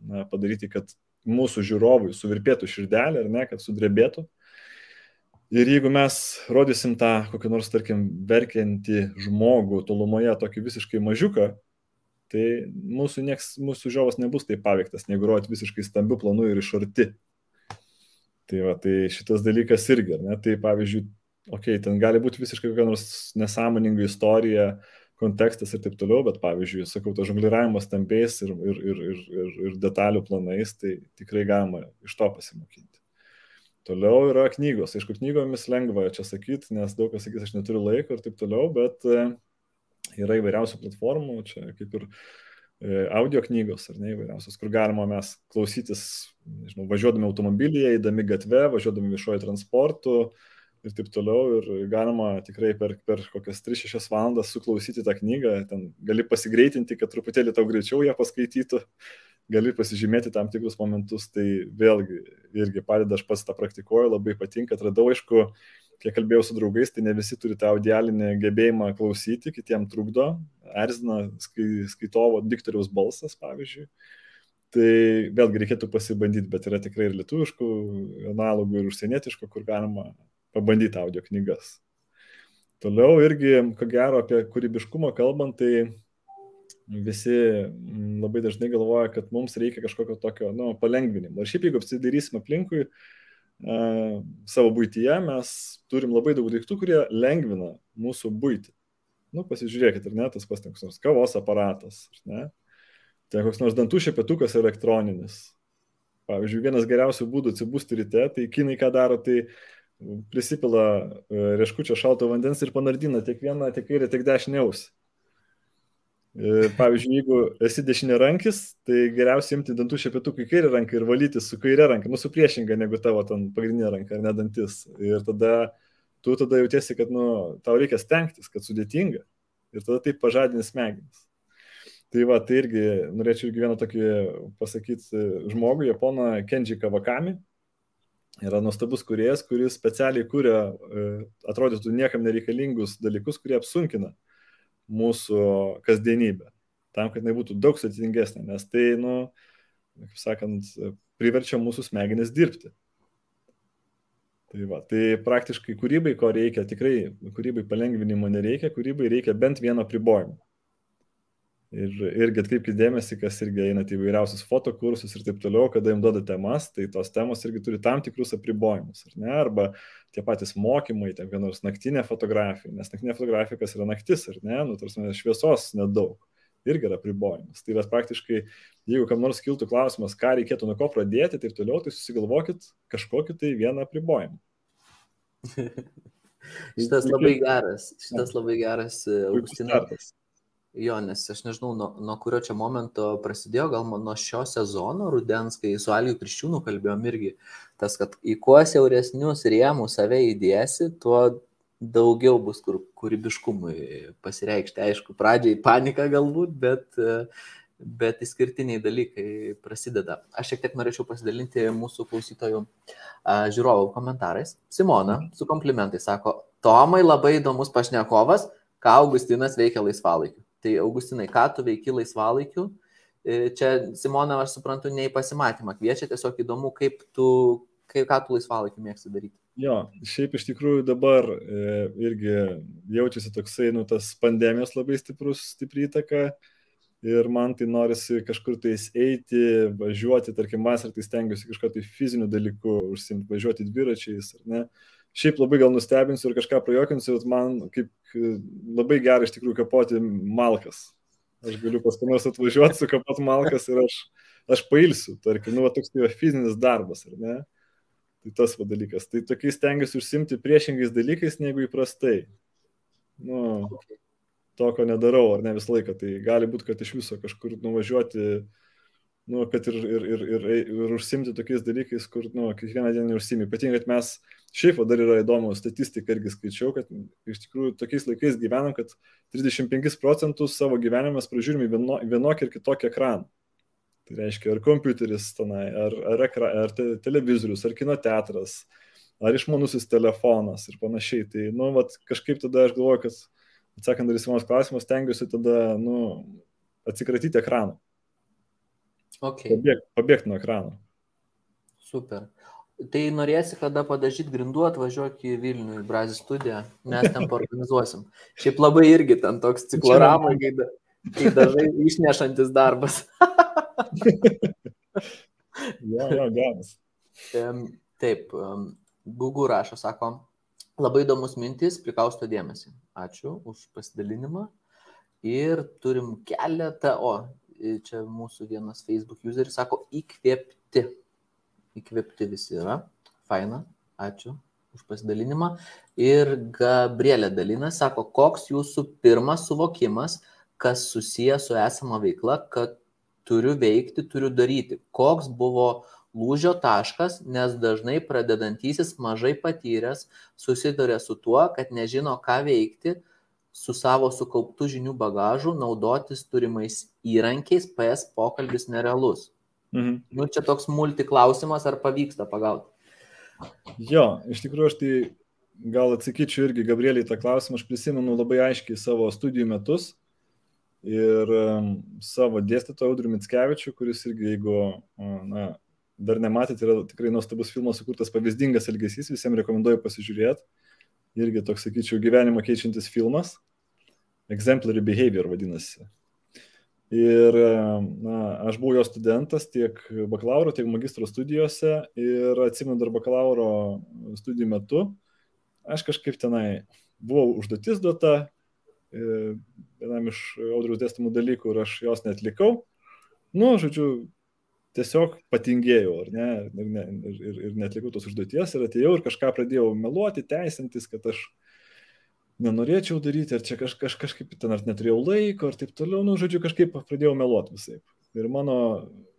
na, padaryti, kad mūsų žiūrovui suvirpėtų širdelė, ar ne, kad sudrebėtų. Ir jeigu mes rodysim tą kokį nors, tarkim, verkiantį žmogų tolumoje, tokį visiškai mažiuką, tai mūsų, nieks, mūsų žiūrovas nebus taip paveiktas, negu rodyti visiškai stambių planų ir iš arti. Tai, va, tai šitas dalykas irgi, ne? Tai pavyzdžiui, okei, okay, ten gali būti visiškai kokia nors nesąmoninga istorija, kontekstas ir taip toliau, bet pavyzdžiui, sakau, to žongliravimas stambiais ir, ir, ir, ir, ir, ir detalių planais, tai tikrai galima iš to pasimokinti. Toliau yra knygos. Aišku, knygomis lengva čia sakyti, nes daug kas sakys, aš neturiu laiko ir taip toliau, bet e, yra įvairiausių platformų, čia kaip ir e, audio knygos, ar ne įvairiausios, kur galima mes klausytis, nežinau, važiuodami automobilyje, eidami gatve, važiuodami viešojo transportu, uh, ir taip toliau. Ir galima tikrai per, per kokias 3-6 valandas suklausyti tą knygą. Ten gali pasigreitinti, kad truputėlį tau greičiau ją paskaitytų, gali pasižymėti tam tikrus momentus. Tai vėlgi irgi padeda, aš pats tą praktikuoju, labai patinka, atradau, aišku, kiek kalbėjau su draugais, tai ne visi turi tą audialinį gebėjimą klausyti, kitiem trukdo, erzina skai, skaitovo diktoriaus balsas, pavyzdžiui. Tai vėlgi reikėtų pasibandyti, bet yra tikrai ir lietuviškų analogų, ir užsienietiškų, kur galima pabandyti audio knygas. Toliau irgi, ko gero, apie kūrybiškumą kalbant, tai visi mm, labai dažnai galvoja, kad mums reikia kažkokio tokio nu, palengvinimo. Ir šiaip, jeigu apsidarysim aplinkui uh, savo būtyje, mes turim labai daug daiktų, kurie lengvina mūsų būtį. Nu, pasižiūrėkit, ar ne, tas pats koks nors kavos aparatas, ar ne? Tai koks nors dantų šepetukas elektroninis. Pavyzdžiui, vienas geriausių būdų atsibūsti ryte, tai kinai ką daro, tai prisipila e, rieškučio šalto vandens ir panardina tiek vieną, tiek kairę, tiek dešinę ausį. E, pavyzdžiui, jeigu esi dešinė rankis, tai geriausia imti dantų šepetukų į kairę ranką ir valyti su kairė ranka, nu su priešinga negu tavo ten pagrindinė ranka ar nedantis. Ir tada tu tada jautiesi, kad nu, tau reikia stengtis, kad sudėtinga. Ir tada taip pažadini smegenis. Tai va, tai irgi norėčiau irgi vieną tokį pasakyti žmogų, japoną Kenji Kawakami, yra nuostabus kuriejas, kuris specialiai kuria, e, atrodytų niekam nereikalingus dalykus, kurie apsunkina mūsų kasdienybę. Tam, kad nebūtų daug sudėtingesnė, nes tai, nu, kaip sakant, priverčia mūsų smegenis dirbti. Tai, va, tai praktiškai kūrybai, ko reikia, tikrai kūrybai palengvinimo nereikia, kūrybai reikia bent vieno pribojimo. Ir irgi atkreipkite dėmesį, kas irgi einate įvairiausius fotokursus ir taip toliau, kada jums duoda temas, tai tos temos irgi turi tam tikrus apribojimus, ar ne? Arba tie patys mokymai, ten vieną nors naktinė fotografija, nes naktinė fotografija kas yra naktis, ar ne? Nu, tarsi šviesos nedaug, irgi yra apribojimas. Tai yra praktiškai, jeigu kam nors kiltų klausimas, ką reikėtų nuo ko pradėti, taip toliau, tai susigalvokit kažkokį tai vieną apribojimą. <laughs> šitas labai geras, šitas labai geras, Augustinas. Jo, nes aš nežinau, nuo, nuo kurio čia momento prasidėjo, gal nuo šio sezono rudens, kai su Algiu Kriščiūnu kalbėjom irgi, tas, kad į kuo siauresnius rėmus save įdėsi, tuo daugiau bus kur kūrybiškumui pasireikšti. Aišku, pradžiai panika galbūt, bet, bet išskirtiniai dalykai prasideda. Aš šiek tiek norėčiau pasidalinti mūsų klausytojų žiūrovų komentarais. Simona su komplimentai sako, Tomai labai įdomus pašnekovas, ką Augustinas veikia laisvalaikiu. Tai Augustinai, ką tu veiki laisvalaikiu? E, čia Simona, aš suprantu, ne į pasimatymą kviečia, tiesiog įdomu, kaip tu, kaip, ką tu laisvalaikiu mėgsti daryti. Jo, šiaip iš tikrųjų dabar e, irgi jaučiasi toksai, nu, tas pandemijos labai stiprus, stipri įtaka ir man tai norisi kažkur tais eiti, važiuoti, tarkim, vasarą tai stengiuosi kažką tai fizinių dalykų užsimti, važiuoti dviračiais, ar ne. Šiaip labai gal nustebinsiu ir kažką prajokinsiu, bet man kaip labai gerai iš tikrųjų kapoti malkas. Aš galiu pas ką nors atvažiuoti, sukapot malkas ir aš, aš pailsiu, tarkim, nu, va, toks tai fizinis darbas, ar ne? Tai tas va dalykas. Tai tokiais stengiuosi užsimti priešingais dalykais negu įprastai. Nu, to, ko nedarau, ar ne visą laiką. Tai gali būti, kad iš viso kažkur nuvažiuoti nu, kad ir, ir, ir, ir, ir užsimti tokiais dalykais, kur, nu, kiekvieną dieną užsimi. Ypatingai, kad mes, šiaip dar yra įdomu, statistika irgi skaičiau, kad iš tikrųjų tokiais laikais gyvenam, kad 35 procentus savo gyvenime pražiūrime vieno, vienokį ir kitokį ekraną. Tai reiškia, ar kompiuteris tenai, ar, ar, ekra, ar te, televizorius, ar kino teatras, ar išmanusis telefonas ir panašiai. Tai, nu, vat, kažkaip tada aš galvoju, kad, atsakant dar į Simonos klausimus, stengiuosi tada, nu, atsikratyti ekraną Okay. Pabėgti pabėgt nuo ekrano. Super. Tai norėsi, kada padažyti grindų, atvažiuok į Vilnių, į Brazį studiją, mes ten organizuosim. Šiaip labai irgi ten toks cikloramai, kai, da, kai dažai išnešantis darbas. <laughs> jo, jo, geras. Taip, Gugu rašo, sako, labai įdomus mintis, prikausto dėmesį. Ačiū už pasidalinimą. Ir turim keletą, o čia mūsų vienas Facebook useris sako, įkvėpti. Įkvėpti visi yra. Faina, ačiū už pasidalinimą. Ir Gabrielė dalina, sako, koks jūsų pirmas suvokimas, kas susijęs su esama veikla, kad turiu veikti, turiu daryti. Koks buvo lūžio taškas, nes dažnai pradedantysis mažai patyręs susiduria su tuo, kad nežino, ką veikti su savo sukauptų žinių bagažu, naudotis turimais įrankiais, PS pokalbis nerealus. Mhm. Nu, čia toks multiklausimas, ar pavyksta pagauti. Jo, iš tikrųjų aš tai gal atsakyčiau irgi Gabrieliai tą klausimą, aš prisimenu labai aiškiai savo studijų metus ir savo dėstytoją Audrių Mitskevičių, kuris irgi, jeigu na, dar nematėte, yra tikrai nuostabus filmas sukurtas pavyzdingas elgesys, visiems rekomenduoju pasižiūrėti. Irgi toks, sakyčiau, gyvenimą keičiantis filmas. Exemplary Behavior vadinasi. Ir na, aš buvau jo studentas tiek bakalauro, tiek magistro studijose ir atsimenu dar bakalauro studijų metu, aš kažkaip tenai buvau užduotis duota e, vienam iš audriaus dėstamų dalykų ir aš jos netlikau. Nu, žodžiu, tiesiog patingėjau, ar ne, ir, ne, ir, ir netlikau tos užduoties ir atėjau ir kažką pradėjau meluoti, teisintis, kad aš nenorėčiau daryti, ar čia kaž, kaž, kažkaip ten ar neturėjau laiko, ar taip toliau, nu, žodžiu, kažkaip pradėjau meluoti visai. Ir mano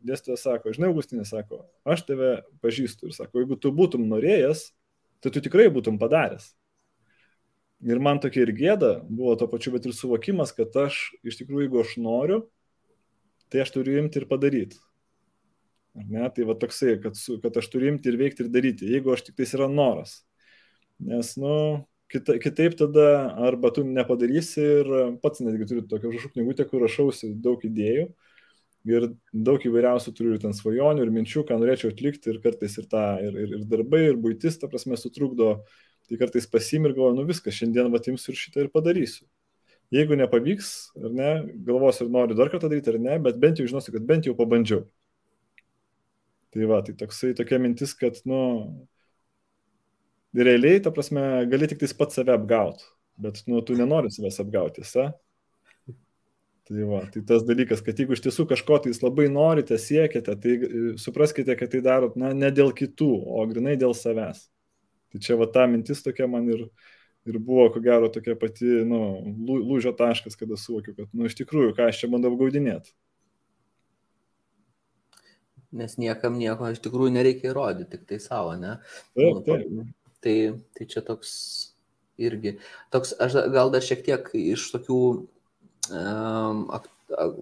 dėstytojas sako, žinai, Augustinė sako, aš tave pažįstu ir sako, jeigu tu būtum norėjęs, tai tu tikrai būtum padaręs. Ir man tokia ir gėda buvo to pačiu, bet ir suvokimas, kad aš iš tikrųjų, jeigu aš noriu, tai aš turiu imti ir padaryti. Ne? Tai va toksai, kad, su, kad aš turiu imti ir veikti ir daryti, jeigu aš tik tais yra noras. Nes, nu, kita, kitaip tada arba tu nepadarysi ir pats netgi turiu tokią užrašų knygutę, kur rašausi daug idėjų ir daug įvairiausių turiu ir ten svajonių ir minčių, ką norėčiau atlikti ir kartais ir, ta, ir, ir, ir darbai, ir būtis, ta prasme, sutrukdo, tai kartais pasimir galvoju, nu viskas, šiandien vatimsiu ir šitą ir padarysiu. Jeigu nepavyks, ar ne, galvosiu ir noriu dar kartą daryti ar ne, bet bent jau žinosiu, kad bent jau pabandžiau. Tai va, tai toksai tokia mintis, kad, nu, realiai, ta prasme, gali tik tais pats save apgauti, bet, nu, tu nenori savęs apgauti, tiesa? Tai va, tai tas dalykas, kad jeigu iš tiesų kažko tai jūs labai norite, siekiate, tai e, supraskite, kad tai darot, na, ne dėl kitų, o grinai dėl savęs. Tai čia va ta mintis tokia man ir, ir buvo, ko gero, tokia pati, nu, lūžio taškas, kada suvokiu, kad, nu, iš tikrųjų, ką aš čia bandau gaudinėti nes niekam nieko iš tikrųjų nereikia įrodyti, tik tai savo, ne? Taip, nu, taip. Tai, tai čia toks irgi, toks, aš gal dar šiek tiek iš tokių, um,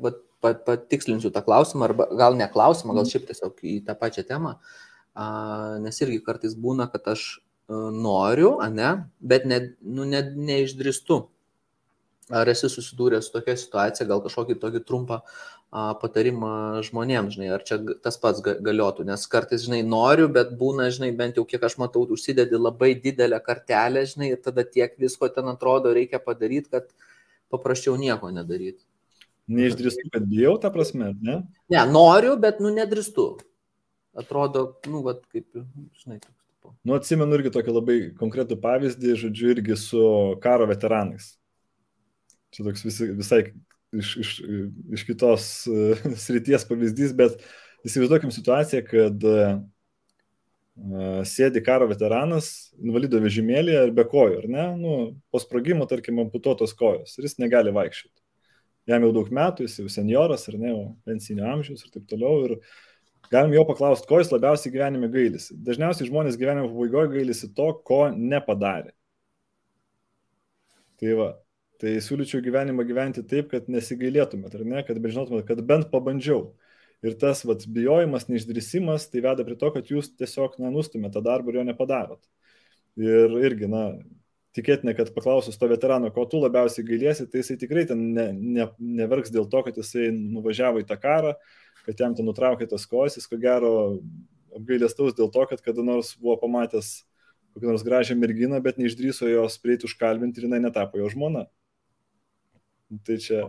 vat, patikslinsiu tą klausimą, arba gal ne klausimą, gal mhm. šiaip tiesiog į tą pačią temą, uh, nes irgi kartais būna, kad aš uh, noriu, ne, bet ne, nu, ne, neišdristu. Ar esi susidūręs su tokia situacija, gal kažkokį tokį trumpą patarimą žmonėms, žinai, ar čia tas pats galiotų, nes kartais, žinai, noriu, bet būna, žinai, bent jau kiek aš matau, užsidedi labai didelę kartelę, žinai, ir tada tiek visko ten atrodo reikia padaryti, kad paprasčiau nieko nedaryti. Neišdrįstu, kad bijau, ta prasme, ne? Ne, noriu, bet, nu, nedrįstu. Atrodo, nu, vad, kaip, žinai, toks. Nu, atsimenu irgi tokį labai konkretų pavyzdį, žodžiu, irgi su karo veteranais. Čia toks visi, visai iš, iš, iš kitos uh, <laughs> srities pavyzdys, bet įsivaizduokim situaciją, kad uh, sėdi karo veteranas invalido vežimėlėje ir be kojų, ar ne? Nu, po sprogimo, tarkim, amputuotos kojos ir jis negali vaikščioti. Jam jau daug metų, jis jau senioras, ar ne, pensinio amžiaus ir taip toliau. Ir galim jo paklausti, ko jis labiausiai gyvenime gailisi. Dažniausiai žmonės gyvenimo pabaigoje gailisi to, ko nepadarė. Tai va, Tai siūlyčiau gyvenimą gyventi taip, kad nesigailėtumėt, ar ne, kad bežinotumėt, kad bent pabandžiau. Ir tas vat, bijojimas, neišdrįsimas, tai veda prie to, kad jūs tiesiog nenustumėte tą darbą ir jo nepadarot. Ir irgi, na, tikėtina, kad paklausus to veterano, ko tu labiausiai gailiesi, tai jisai tikrai ten ne, ne, neverks dėl to, kad jisai nuvažiavo į tą karą, kad jam ten nutraukė tas kojas, jis ko gero apgailestaus dėl to, kad kada nors buvo pamatęs kokią nors gražią merginą, bet neišdryso jos prieiti užkalbinti ir jinai netapo jo žmona. Tai čia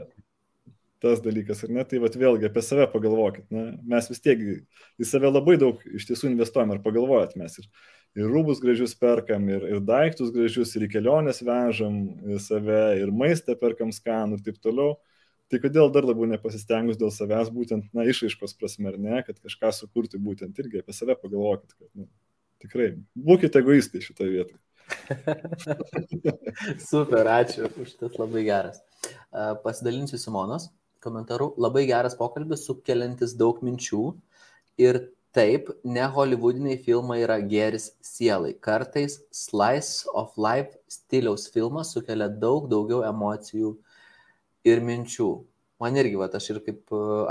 tas dalykas, ar ne? Tai vat, vėlgi apie save pagalvokit. Na, mes vis tiek į save labai daug iš tiesų investuojam, ar pagalvojat mes. Ir, ir rūbus gražius perkam, ir, ir daiktus gražius, ir į keliones vežam į save, ir maistą perkam skanų ir taip toliau. Tai kodėl dar labiau nepasistengus dėl savęs, būtent, na, išaiškos prasme, ar ne, kad kažką sukurti būtent irgi apie save pagalvokit, kad, na, tikrai, būkite egoistai šitoje vietoje. <laughs> Super, ačiū už tas labai geras. Pasidalinsiu Simonos komentaru. Labai geras pokalbis, sukeliantis daug minčių. Ir taip, ne hollywoodiniai filmai yra geris sielai. Kartais slice of life stiliaus filmas sukelia daug daugiau emocijų ir minčių. Man irgi, va, aš ir kaip,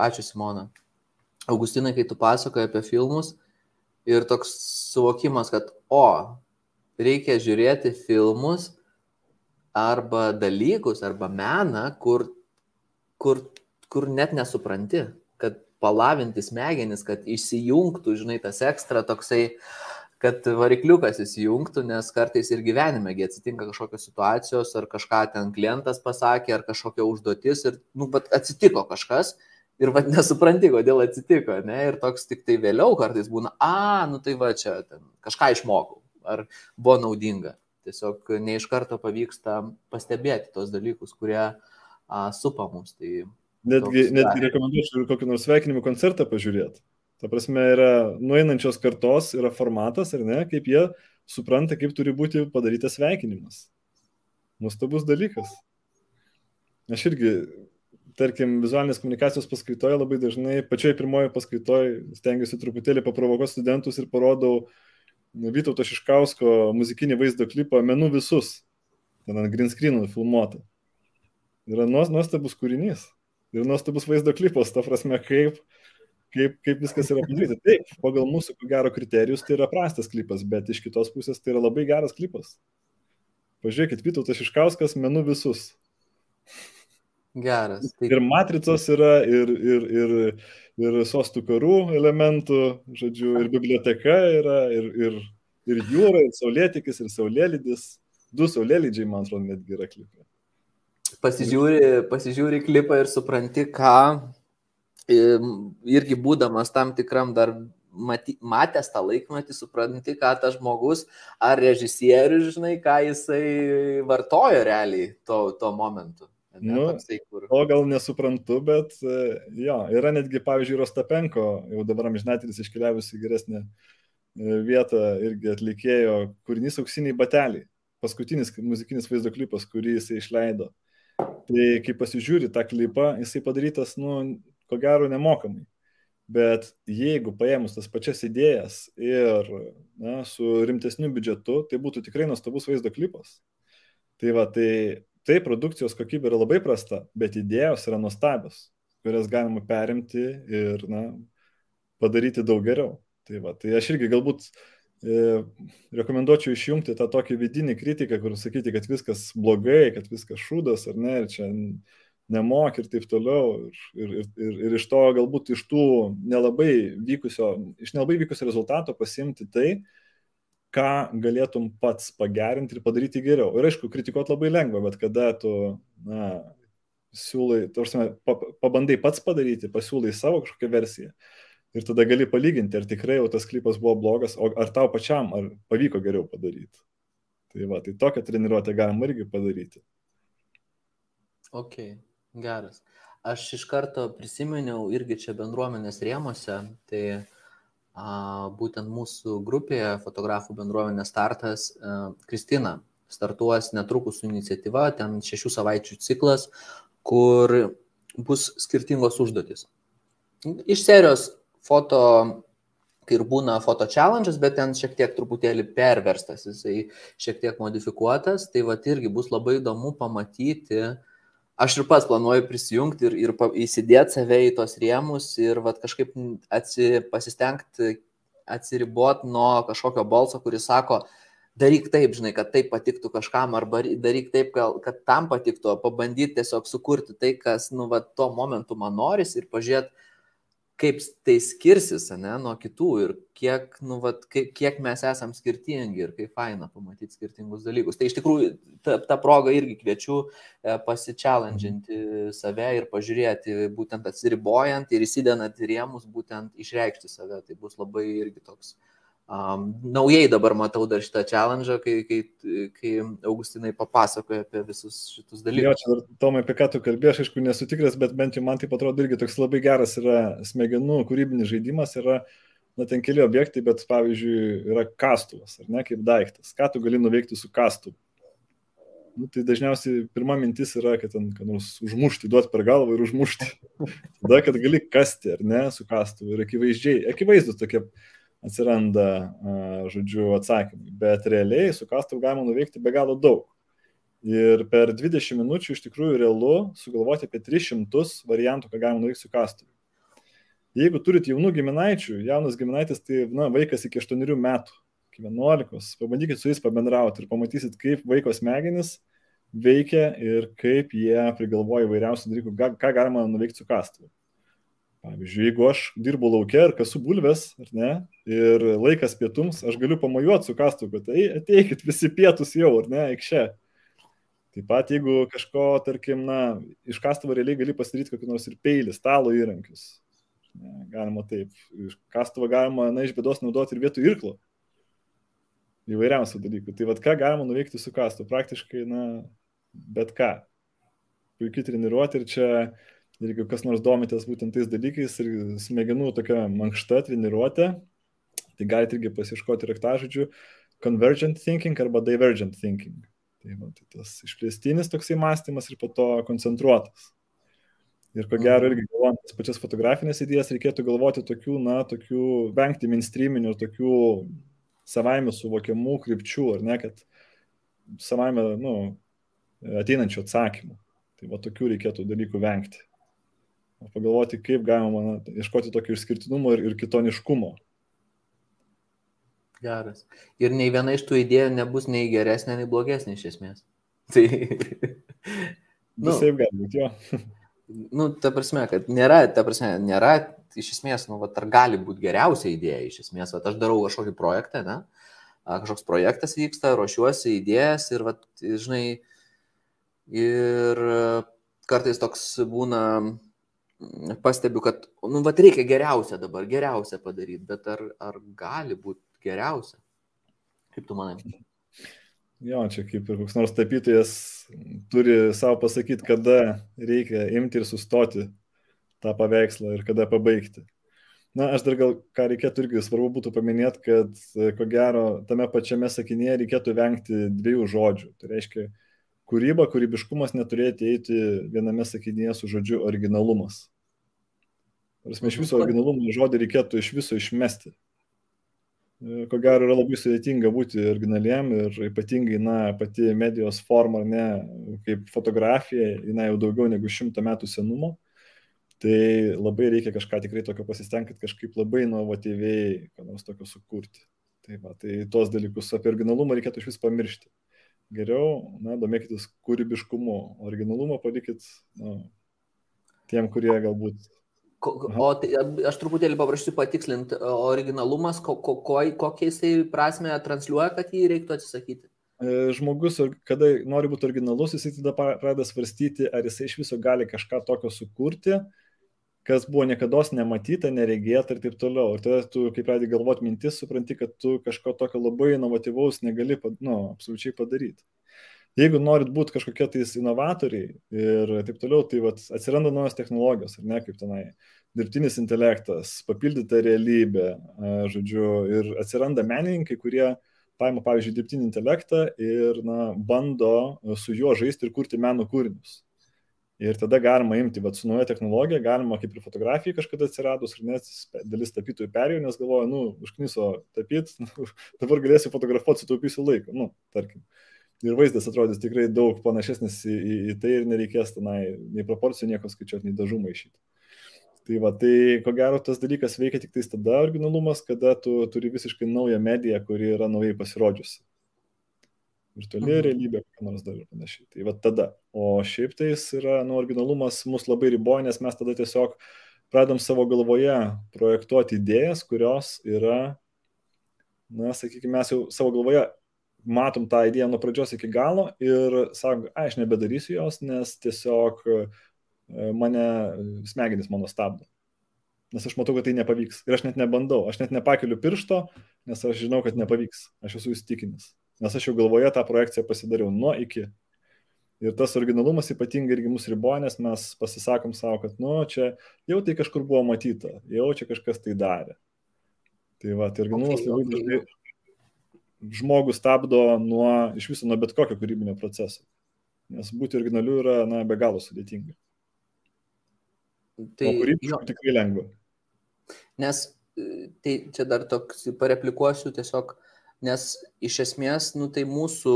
ačiū Simona. Augustinai, kai tu pasakoji apie filmus ir toks suvokimas, kad, o, reikia žiūrėti filmus arba dalykus, arba meną, kur, kur kur net nesupranti, kad palavinti smegenis, kad įsijungtų, žinai, tas ekstra toksai, kad varikliukas įsijungtų, nes kartais ir gyvenime atsitinka kažkokios situacijos, ar kažką ten klientas pasakė, ar kažkokia užduotis ir, nu, bet atsitiko kažkas ir vad nesupranti, kodėl atsitiko, ne, ir toks tik tai vėliau kartais būna, a, nu tai va čia, ten, kažką išmokau, ar buvo naudinga. Tiesiog ne iš karto pavyksta pastebėti tos dalykus, kurie a, supa mus. Tai Netgi, netgi rekomenduočiau kokį nors sveikinimų koncertą pažiūrėti. Ta prasme, yra nueinančios kartos, yra formatas, ar ne, kaip jie supranta, kaip turi būti padarytas sveikinimas. Nustabus dalykas. Aš irgi, tarkim, vizualinės komunikacijos paskaitoje labai dažnai, pačioje pirmoje paskaitoje stengiuosi truputėlį paprovokuoti studentus ir parodau Vytauto Šiškausko muzikinį vaizdo klipą Menu visus. Ten ant green screenų filmuota. Yra nuostabus kūrinys ir nuostabus vaizdo klipas, ta prasme, kaip, kaip, kaip viskas yra padaryta. Taip, pagal mūsų, ko gero, kriterijus tai yra prastas klipas, bet iš kitos pusės tai yra labai geras klipas. Pažiūrėkit, Vytautas Iškauskas menu visus. Geras. Tai... Ir matricos yra, ir, ir, ir, ir sostų karų elementų, žodžiu, ir biblioteka yra, ir, ir, ir jūra, ir saulėtikis, ir saulėlydis. Du saulėlydžiai, man atrodo, netgi yra klipai pasižiūri, pasižiūri klipą ir supranti, ką irgi būdamas tam tikram dar maty, matęs tą laikmetį, supranti, ką tas žmogus ar režisierius, žinai, ką jisai vartojo realiai to, to momentu. Ne, nu, toksai, kur... O gal nesuprantu, bet jo, yra netgi, pavyzdžiui, Rostapenko, jau dabar amžinatelis iškeliavusi geresnė vietą irgi atlikėjo kūrinys Auksiniai bateliai. Paskutinis muzikinis vaizdo klipas, kurį jisai išleido. Tai kai pasižiūri tą klipą, jisai padarytas, nu, ko gero, nemokamai. Bet jeigu paėmus tas pačias idėjas ir na, su rimtesniu biudžetu, tai būtų tikrai nuostabus vaizdo klipas. Tai va, tai, tai produkcijos kokybė yra labai prasta, bet idėjos yra nuostabios, kurias galima perimti ir na, padaryti daug geriau. Tai, va, tai aš irgi galbūt E, rekomenduočiau išjungti tą tokį vidinį kritiką, kur sakyti, kad viskas blogai, kad viskas šūdas ar ne, ir čia nemok ir taip toliau. Ir, ir, ir, ir iš to galbūt iš tų nelabai vykusio, iš nelabai vykusio rezultato pasimti tai, ką galėtum pats pagerinti ir padaryti geriau. Ir aišku, kritikuoti labai lengva, bet kada tu, na, siūlai, tarsi, pabandai pats padaryti, pasiūlai savo kažkokią versiją, ir tada gali palyginti, ar tikrai jau tas klipas buvo blogas, ar tau pačiam, ar pavyko geriau padaryti. Tai va, tai tokią treniruotę galima irgi padaryti. Ok, geras. Aš iš karto prisiminiau irgi čia bendruomenės rėmose, tai a, būtent mūsų grupėje fotografų bendruomenės startas a, Kristina startuos netrukus su iniciatyva, ten šešių savaičių ciklas, kur bus skirtingos užduotis. Iš serijos foto, kai ir būna foto challenge'as, bet ten šiek tiek truputėlį perverstas, jisai šiek tiek modifikuotas, tai va irgi bus labai įdomu pamatyti, aš ir pats planuoju prisijungti ir, ir įsidėti save į tos rėmus ir va kažkaip atsi, pasistengti atsiriboti nuo kažkokio balso, kuris sako, daryk taip, žinai, kad tai patiktų kažkam, arba daryk taip, kad tam patiktų, pabandyti tiesiog sukurti tai, kas, nu, va, tuo momentu man norisi ir pažiūrėti, kaip tai skirsis, ne, nuo kitų ir kiek, nu, vat, kiek, kiek mes esam skirtingi ir kaip faina pamatyti skirtingus dalykus. Tai iš tikrųjų ta, ta proga irgi kviečiu e, pasičialandžinti save ir pažiūrėti, būtent atsiribojant ir įsidedant rėmus, būtent išreikšti save. Tai bus labai irgi toks Um, naujai dabar matau dar šitą challenge, kai, kai, kai Augustinai papasakoja apie visus šitus dalykus. Jo, čia dar Tomai, apie ką tu kalbėjai, aš aišku nesu tikras, bet bent jau man tai atrodo irgi toks labai geras yra smegenų kūrybinis žaidimas, yra, na, ten keli objektai, bet pavyzdžiui, yra kastuvas, ar ne, kaip daiktas. Ką tu gali nuveikti su kastuvu? Nu, tai dažniausiai pirma mintis yra, kad ten, kad nors užmušti, duoti per galvą ir užmušti. <laughs> Tada, kad gali kasti, ar ne, su kastuvu. Ir akivaizdžiai, akivaizdus tokie atsiranda, žodžiu, atsakymai. Bet realiai su kastuvu galima nuveikti be galo daug. Ir per 20 minučių iš tikrųjų realu sugalvoti apie 300 variantų, ką galima nuveikti su kastuvu. Jeigu turit jaunų giminaičių, jaunas giminaitis tai na, vaikas iki 8 metų, iki 11, pabandykit su jais pabendrauti ir pamatysit, kaip vaiko smegenis veikia ir kaip jie prigalvoja įvairiausių dalykų, ką, galima nuveikti su kastuvu. Pavyzdžiui, jeigu aš dirbu laukia ir kasu bulves, ar ne, ir laikas pietums, aš galiu pamojuoti su kastu, kad tai ateikit visi pietus jau, ar ne, aikšė. Taip pat, jeigu kažko, tarkim, na, iš kastuvo realiai gali pasidaryti kokį nors ir peilį, stalo įrankius. Ne, galima taip. Iš kastuvo galima, na, iš bėdos naudoti ir vietų irklo. Įvairiausių dalykų. Tai vad, ką galima nuveikti su kastu? Praktiškai, na, bet ką. Puikiai treniruoti ir čia Ir jeigu kas nors domitės būtent tais dalykais ir smegenų tokia mankšta treniruotė, tai galite irgi pasieškoti raktažodžių convergent thinking arba divergent thinking. Tai, va, tai tas išplėstinis toksai mąstymas ir po to koncentruotas. Ir ko gero mhm. irgi galvojant tas pačias fotografinės idėjas, reikėtų galvoti tokių, na, tokių, vengti mainstreaminių, tokių savaime suvokiamų krypčių, ar ne, kad savaime, nu, ateinančių atsakymų. Tai va tokių reikėtų dalykų vengti pagalvoti, kaip galima na, ieškoti tokio išskirtinumo ir, ir kitoniškumo. Geras. Ir nei viena iš tų idėjų nebus nei geresnė, nei blogesnė iš esmės. <laughs> Tai... nu, Visai gali būti, jo. <laughs> nu, ta prasme, kad nėra, ta prasme, nėra, iš esmės, nu, vat, ar gali būti geriausia idėja, iš esmės, vat, aš darau kažkokį projektą, ne, kažkoks projektas vyksta, ruošiuosi idėjas ir, vat, žinai, ir kartais toks būna, pastebiu, kad, nu, va, reikia geriausia dabar, geriausia padaryti, bet ar, ar gali būti geriausia? Kaip tu manai? Jo, čia kaip ir koks nors tapytojas turi savo pasakyti, kada reikia imti ir sustoti tą paveikslą ir kada pabaigti. Na, aš dar gal ką reikėtų irgi svarbu būtų paminėti, kad ko gero tame pačiame sakinėje reikėtų vengti dviejų žodžių. Tai reiškia, kūryba, kūrybiškumas neturėtų eiti viename sakinyje su žodžiu originalumas. Prasme, iš viso originalumo žodį reikėtų iš viso išmesti. E, ko gero yra labai sudėtinga būti originaliem ir ypatingai, na, pati medijos forma, ne, kaip fotografija, jinai jau daugiau negu šimtą metų senumo. Tai labai reikia kažką tikrai tokio pasistengti, kad kažkaip labai inovatyviai, ką nors tokio sukurti. Tai, va, tai tuos dalykus apie originalumą reikėtų iš vis pamiršti geriau, na, domėkitės kūrybiškumu, originalumą palikit na, tiem, kurie galbūt. Ko, o tai, aš truputėlį paprašysiu patikslinti, originalumas, ko, ko, ko, kokią jisai prasme transliuoja, kad jį reiktų atsisakyti? E, žmogus, kada nori būti originalus, jisai tada pradeda svarstyti, ar jisai iš viso gali kažką tokio sukurti, kas buvo niekada nematyta, neregėta ir taip toliau. Ir tada tu, kai pradedi galvoti mintis, supranti, kad tu kažko tokio labai inovatyvaus negali, nu, absoliučiai padaryti. Jeigu norit būti kažkokie tais inovatoriai ir taip toliau, tai vat, atsiranda naujos technologijos, ar ne, kaip tenai dirbtinis intelektas, papildyta realybė, žodžiu, ir atsiranda menininkai, kurie paima, pavyzdžiui, dirbtinį intelektą ir na, bando su juo žaisti ir kurti meno kūrinius. Ir tada galima imti, bet su nauja technologija, galima kaip ir fotografijai kažkada atsiradus, ir net dalis tapytojų perėjo, nes galvoja, nu, užkniso tapyti, <laughs> nu, dabar galėsiu fotografuoti, sutaupysiu laiką, nu, tarkim. Ir vaizdas atrodys tikrai daug panašesnis į, į, į tai ir nereikės tenai nei proporcijų nieko skaičiuoti, nei dažų maišyti. Tai va, tai ko gero tas dalykas veikia tik tais tada originalumas, kada tu turi visiškai naują mediją, kuri yra naujai pasirodžiusi. Virtuali mhm. realybė, kokia nors dar ir panašiai. Tai va tada. O šiaip tai jis yra, nu, originalumas mus labai riboja, nes mes tada tiesiog pradam savo galvoje projektuoti idėjas, kurios yra, na, sakykime, mes jau savo galvoje matom tą idėją nuo pradžios iki galo ir sakom, aš nebedarysiu jos, nes tiesiog e, mane smegenys mano stabdo. Nes aš matau, kad tai nepavyks. Ir aš net nebandau, aš net nepakeliu piršto, nes aš žinau, kad nepavyks. Aš esu įstikinęs. Nes aš jau galvoje tą projekciją pasidariau nuo iki. Ir tas originalumas ypatingai irgi mus riboja, nes mes pasisakom savo, kad, nu, čia jau tai kažkur buvo matyta, jau čia kažkas tai darė. Tai va, tai originalumas labai dažnai žmogų stabdo nuo, iš viso nuo bet kokio kūrybinio proceso. Nes būti originaliu yra, na, be galo sudėtinga. Tai o kūrybiškai tikrai lengva. Nes, tai čia dar toks, pareplikuosiu tiesiog, nes iš esmės, nu, tai mūsų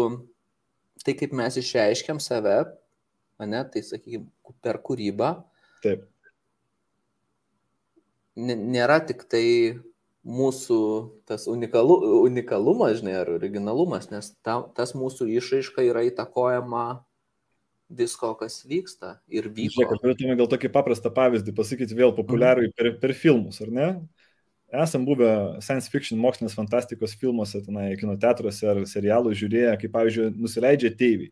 tai kaip mes išreiškiam save, ne, tai sakykime, per kūrybą. Taip. Nėra tik tai mūsų tas unikalu, unikalumas, žinai, ar originalumas, nes ta, tas mūsų išraiška yra įtakojama visko, kas vyksta ir vyko. Žiūrėk, turėtume gal tokį paprastą pavyzdį pasakyti vėl populiarų mhm. per, per filmus, ar ne? Esam buvę science fiction mokslinės fantastikos filmuose, tenai, kinoteatruose ar serialų žiūrėję, kaip, pavyzdžiui, nusileidžia ateiviai.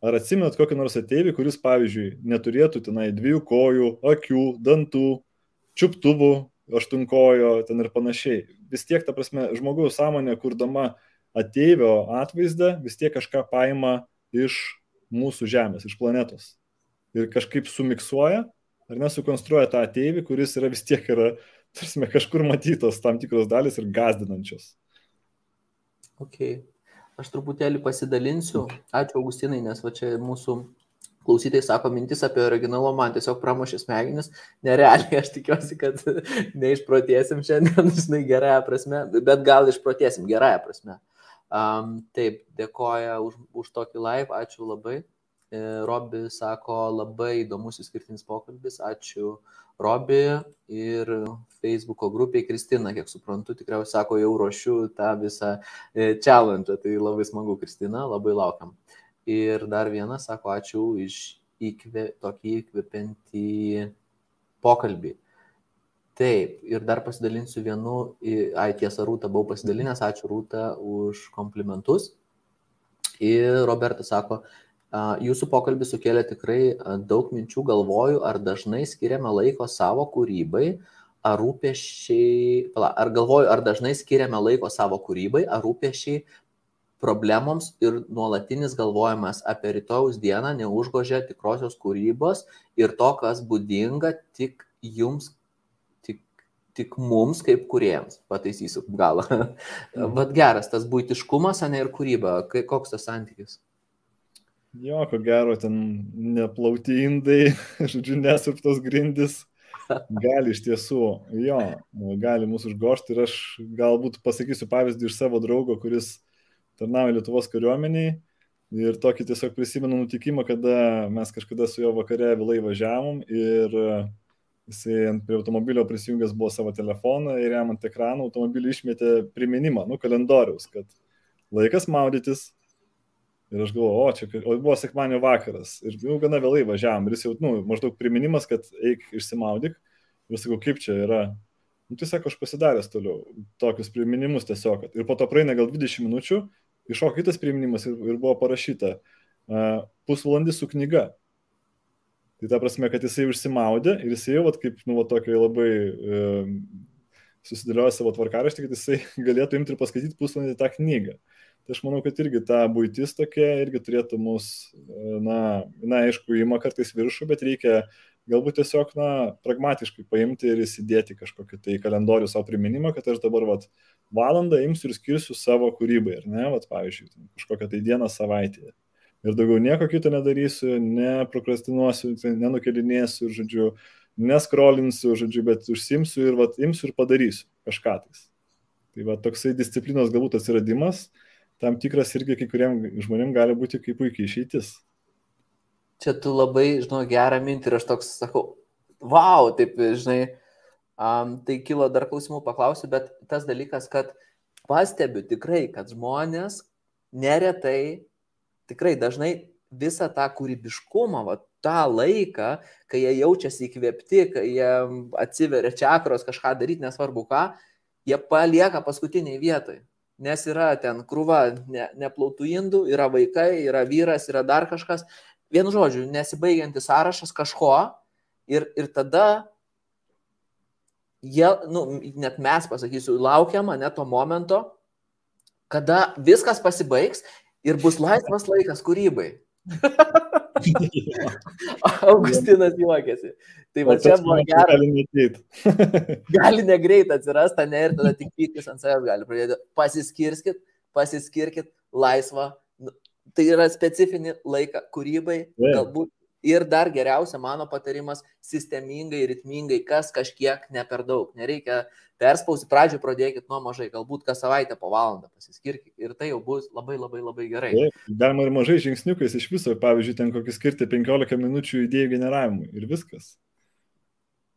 Ar atsimenat kokį nors ateivį, kuris, pavyzdžiui, neturėtų tenai dviejų kojų, akių, dantų, čiuptuvų, aštunkojo ten ir panašiai. Vis tiek, ta prasme, žmogaus sąmonė, kurdama ateivio atvaizdą, vis tiek kažką paima iš mūsų Žemės, iš planetos. Ir kažkaip sumiksuoja, ar nesukonstruoja tą ateivį, kuris yra vis tiek yra tarsi kažkur matytos tam tikros dalis ir gazdinančios. Ok. Aš truputėlį pasidalinsiu. Ačiū Augustinai, nes va čia mūsų klausytojai sako mintis apie originalą, man tiesiog pramušė smegenis. Nerealiai, aš tikiuosi, kad <laughs> neišprotėsim šiandien, <laughs> žinai, gerąją prasme, bet gal išprotėsim gerąją prasme. Um, taip, dėkoja už, už tokį live, ačiū labai. Robi sako, labai įdomus išskirtinis pokalbis, ačiū Robi ir Facebook'o grupiai Kristina, kiek suprantu, tikriausiai sako, jau ruošiu tą visą e, challenge, tai labai smagu, Kristina, labai laukiam. Ir dar vienas sako, ačiū iš įkvė, tokį įkvepiantį pokalbį. Taip, ir dar pasidalinsiu vienu, ai tiesa, Rūta buvau pasidalinęs, ačiū Rūta už komplimentus. Ir Robertas sako, Jūsų pokalbis sukėlė tikrai daug minčių, galvoju, ar dažnai skiriame laiko savo kūrybai, ar rūpešiai, ar galvoju, ar dažnai skiriame laiko savo kūrybai, ar rūpešiai problemoms ir nuolatinis galvojimas apie rytojus dieną neužgožia tikrosios kūrybos ir to, kas būdinga tik jums, tik, tik mums kaip kuriems. Pataisysiu galą. Mhm. Vat geras tas būtiškumas, o ne ir kūryba. Koks tas santykis? Jo, ko gero, ten neplauti indai, <laughs> žodžiu, nesuptos grindis, gali iš tiesų, jo, gali mūsų užgošti ir aš galbūt pasakysiu pavyzdį iš savo draugo, kuris tarnauja Lietuvos kariuomeniai ir tokį tiesiog prisimenu nutikimą, kada mes kažkada su juo vakare vėlai važiavom ir jisai prie automobilio prisijungęs buvo savo telefoną ir jam ant ekrano automobilį išmetė priminimą, nu, kalendoriaus, kad laikas maudytis, Ir aš galvoju, o čia, o buvo sekmanio vakaras. Ir jau gana vėlai važiavam. Ir jis jau, nu, maždaug priminimas, kad eik išsimaudyk. Ir sakau, kaip čia yra. Nu, tai sako, aš pasidaręs toliau. Tokius priminimus tiesiog. Ir po to praeina gal 20 minučių, iššoko kitas priminimas ir, ir buvo parašyta uh, pusvalandis su knyga. Tai ta prasme, kad jisai užsimaudė ir jisai jau, vat, kaip, nu, va, tokio labai uh, susidėlioja savo tvarkaraštį, kad jisai <laughs> galėtų imti ir paskaityti pusvalandį tą knygą. Tai aš manau, kad irgi ta būtis tokia irgi turėtų mus, na, na, aišku, įma kartais viršų, bet reikia galbūt tiesiog, na, pragmatiškai paimti ir įsidėti kažkokį tai kalendorių savo priminimą, kad aš dabar, vat, valandą imsiu ir skirsiu savo kūrybai, ar ne, vat, pavyzdžiui, kažkokią tai dieną savaitėje. Ir daugiau nieko kito nedarysiu, neprokrastinuosiu, nenukelinėsiu, žodžiu, neskrolinsiu, žodžiu, bet užsimsiu ir, vat, imsiu ir padarysiu kažką tais. Tai va toksai disciplinos galbūt atsiradimas, uh, tam tikras irgi kai kuriem žmonėm gali būti kaip puikiai išeitis. Čia tu labai, žinau, gerą mintį ir aš toks sakau, wow, taip, žinai, um, tai kilo dar klausimų paklausiu, bet tas dalykas, kad pastebiu tikrai, kad žmonės neretai, tikrai dažnai visą tą kūrybiškumą, va, tą laiką, kai jie jaučiasi įkvėpti, kai jie atsiveria čakros kažką daryti, nesvarbu ką, jie palieka paskutiniai vietai. Nes yra ten krūva ne, neplautų indų, yra vaikai, yra vyras, yra dar kažkas. Vienu žodžiu, nesibaigiantis sąrašas kažko ir, ir tada jie, nu, net mes pasakysiu, laukiam ane to momento, kada viskas pasibaigs ir bus laisvas laikas kūrybai. Augustinas juokiasi. Tai va čia buvo gerai. <laughs> Gali negreit. gali negreit atsirasti, ne ir tada tik pyktis ant savęs gali pradėti. Pasiskirskit, pasiskirkit laisvą. Nu, tai yra specifinį laiką kūrybai, yeah. galbūt Ir dar geriausia mano patarimas - sistemingai, ritmingai, kas kažkiek ne per daug. Nereikia perspausti, pradžioje pradėkit nuo mažai, galbūt kas savaitę po valandą pasiskirkit ir tai jau bus labai labai labai gerai. Galima ir mažai žingsniukais iš viso, pavyzdžiui, ten kokį skirti 15 minučių idėjų generavimui ir viskas.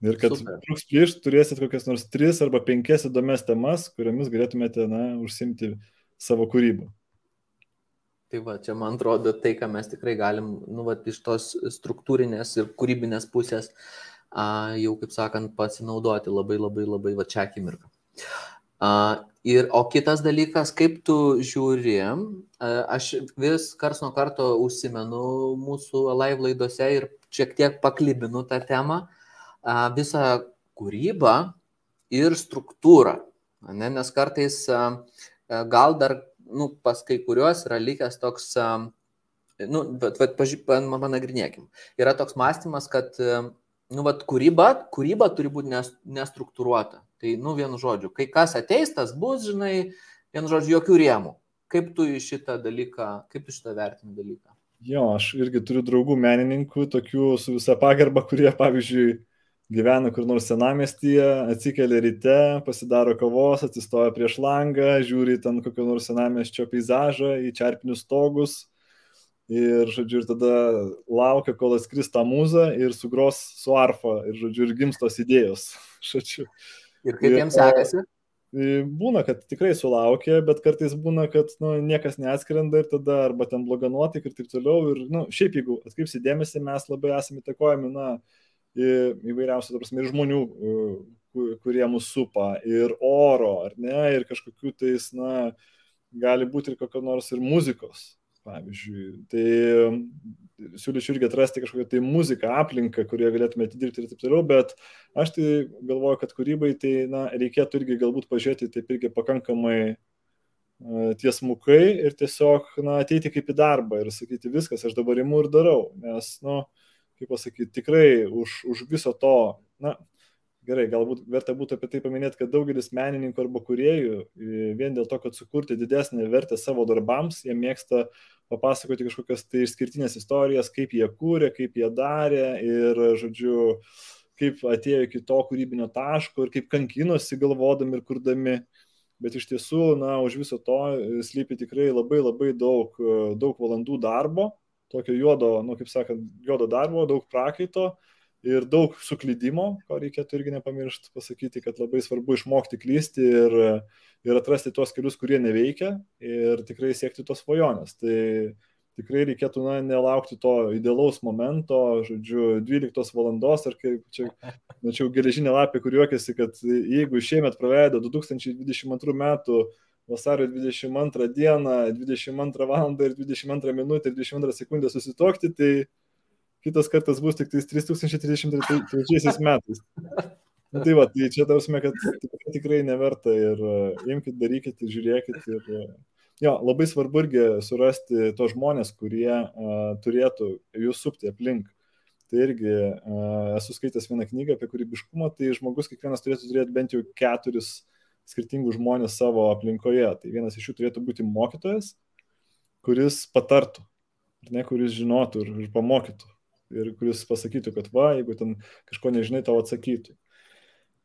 Ir kad truks prieš turėsit kokias nors 3 arba 5 įdomias temas, kuriomis galėtumėte, na, užsimti savo kūrybą. Tai va, čia man atrodo tai, ką mes tikrai galim, nu, va, iš tos struktūrinės ir kūrybinės pusės a, jau, kaip sakant, pasinaudoti labai labai labai va čia akimirką. A, ir, o kitas dalykas, kaip tu žiūri, a, aš vis kars nuo karto užsimenu mūsų live laidose ir šiek tiek paklibinu tą temą, a, visą kūrybą ir struktūrą. Ne, nes kartais a, gal dar nu, pas kai kuriuos yra likęs toks, nu, bet, bet panagrinėkim. Yra toks mąstymas, kad, nu, bet kūryba, kūryba turi būti nestruktūruota. Tai, nu, vienu žodžiu, kai kas ateis, tas bus, žinai, vienu žodžiu, jokių rėmų. Kaip tu šitą dalyką, kaip tu šitą vertini dalyką? Jo, aš irgi turiu draugų menininkų, tokių su visa pagarba, kurie, pavyzdžiui, gyvena kur nors senamestyje, atsikelia ryte, pasidaro kavos, atsistoja prieš langą, žiūri ten kokio nors senamestčio peizažą, į čerpinius stogus ir, žodžiu, ir tada laukia, kol atskris tą mūzą ir sugros su arfa ir, žodžiu, ir gimstos idėjos. <laughs> Žodžiu. Ir kaip jiems sekasi? Būna, kad tikrai sulaukia, bet kartais būna, kad nu, niekas neatskrenda ir tada arba ten bloga nuotaika ir taip toliau. Ir nu, šiaip, jeigu atkreipsi dėmesį, mes labai esame įtakojami, na, įvairiausių, ta prasme, ir žmonių, kurie mūsų supa, ir oro, ar ne, ir kažkokių tais, na, gali būti ir kokio nors ir muzikos, pavyzdžiui. Tai siūlyčiau irgi atrasti kažkokią tai muziką, aplinką, kurie galėtume atidirbti ir taip toliau, bet aš tai galvoju, kad kūrybai tai, na, reikėtų irgi galbūt pažiūrėti taip irgi pakankamai tiesmukai ir tiesiog, na, ateiti kaip į darbą ir sakyti viskas, aš dabar imu ir darau, nes, na, nu, kaip pasakyti, tikrai už, už viso to, na, gerai, galbūt verta būtų apie tai paminėti, kad daugelis menininkų arba kuriejų vien dėl to, kad sukurti didesnį vertę savo darbams, jie mėgsta papasakoti kažkokias tai išskirtinės istorijas, kaip jie kūrė, kaip jie darė ir, žodžiu, kaip atėjo iki to kūrybinio taško ir kaip kankinosi galvodami ir kurdami. Bet iš tiesų, na, už viso to slypi tikrai labai labai daug, daug valandų darbo tokio juodo, nu, kaip sakant, juodo darbo, daug prakaito ir daug suklydimo, ko reikėtų irgi nepamiršti pasakyti, kad labai svarbu išmokti klysti ir, ir atrasti tuos kelius, kurie neveikia ir tikrai siekti tos svajonės. Tai tikrai reikėtų na, nelaukti to idealaus momento, žodžiu, 12 valandos, ar kaip čia, mačiau, geležinė lapė, kur juokiasi, kad jeigu šiemet praleido 2022 metų vasario 22 dieną, 22 val. ir 22 minutę ir 22 sekundę susitokti, tai kitas kartas bus tik 3033 metais. Na, tai va, tai čia tausime, kad tikrai, tikrai neverta ir uh, imkite, darykite, žiūrėkite. Ir, uh, jo, labai svarbu irgi surasti tos žmonės, kurie uh, turėtų jūs supti aplink. Tai irgi uh, esu skaitęs vieną knygą apie kūrybiškumą, tai žmogus kiekvienas turėtų turėti bent jau keturis skirtingus žmonės savo aplinkoje. Tai vienas iš jų turėtų būti mokytojas, kuris patartų, ne, kuris žinotų ir, ir pamokytų. Ir kuris pasakytų, kad va, jeigu ten kažko nežinai, tau atsakytų.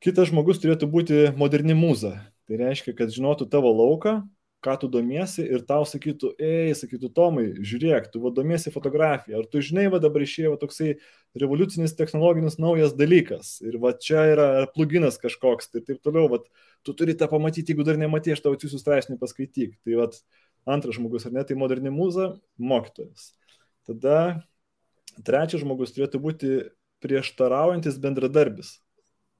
Kitas žmogus turėtų būti moderni mūza. Tai reiškia, kad žinotų tavo lauką, ką tu domiesi ir tau sakytų, ei, sakytų Tomai, žiūrėk, tu vadomiesi fotografiją, ar tu žinai, va dabar išėjo toksai revoliucinis technologinis naujas dalykas ir va čia yra pluginas kažkoks ir taip toliau, va tu turi tą pamatyti, jeigu dar nematai, aš tau atsiųsiu straipsnį paskaityk. Tai va Antras žmogus, ar ne, tai moderni mūza, mokytojas. Tada trečias žmogus turėtų būti prieštaraujantis bendradarbis.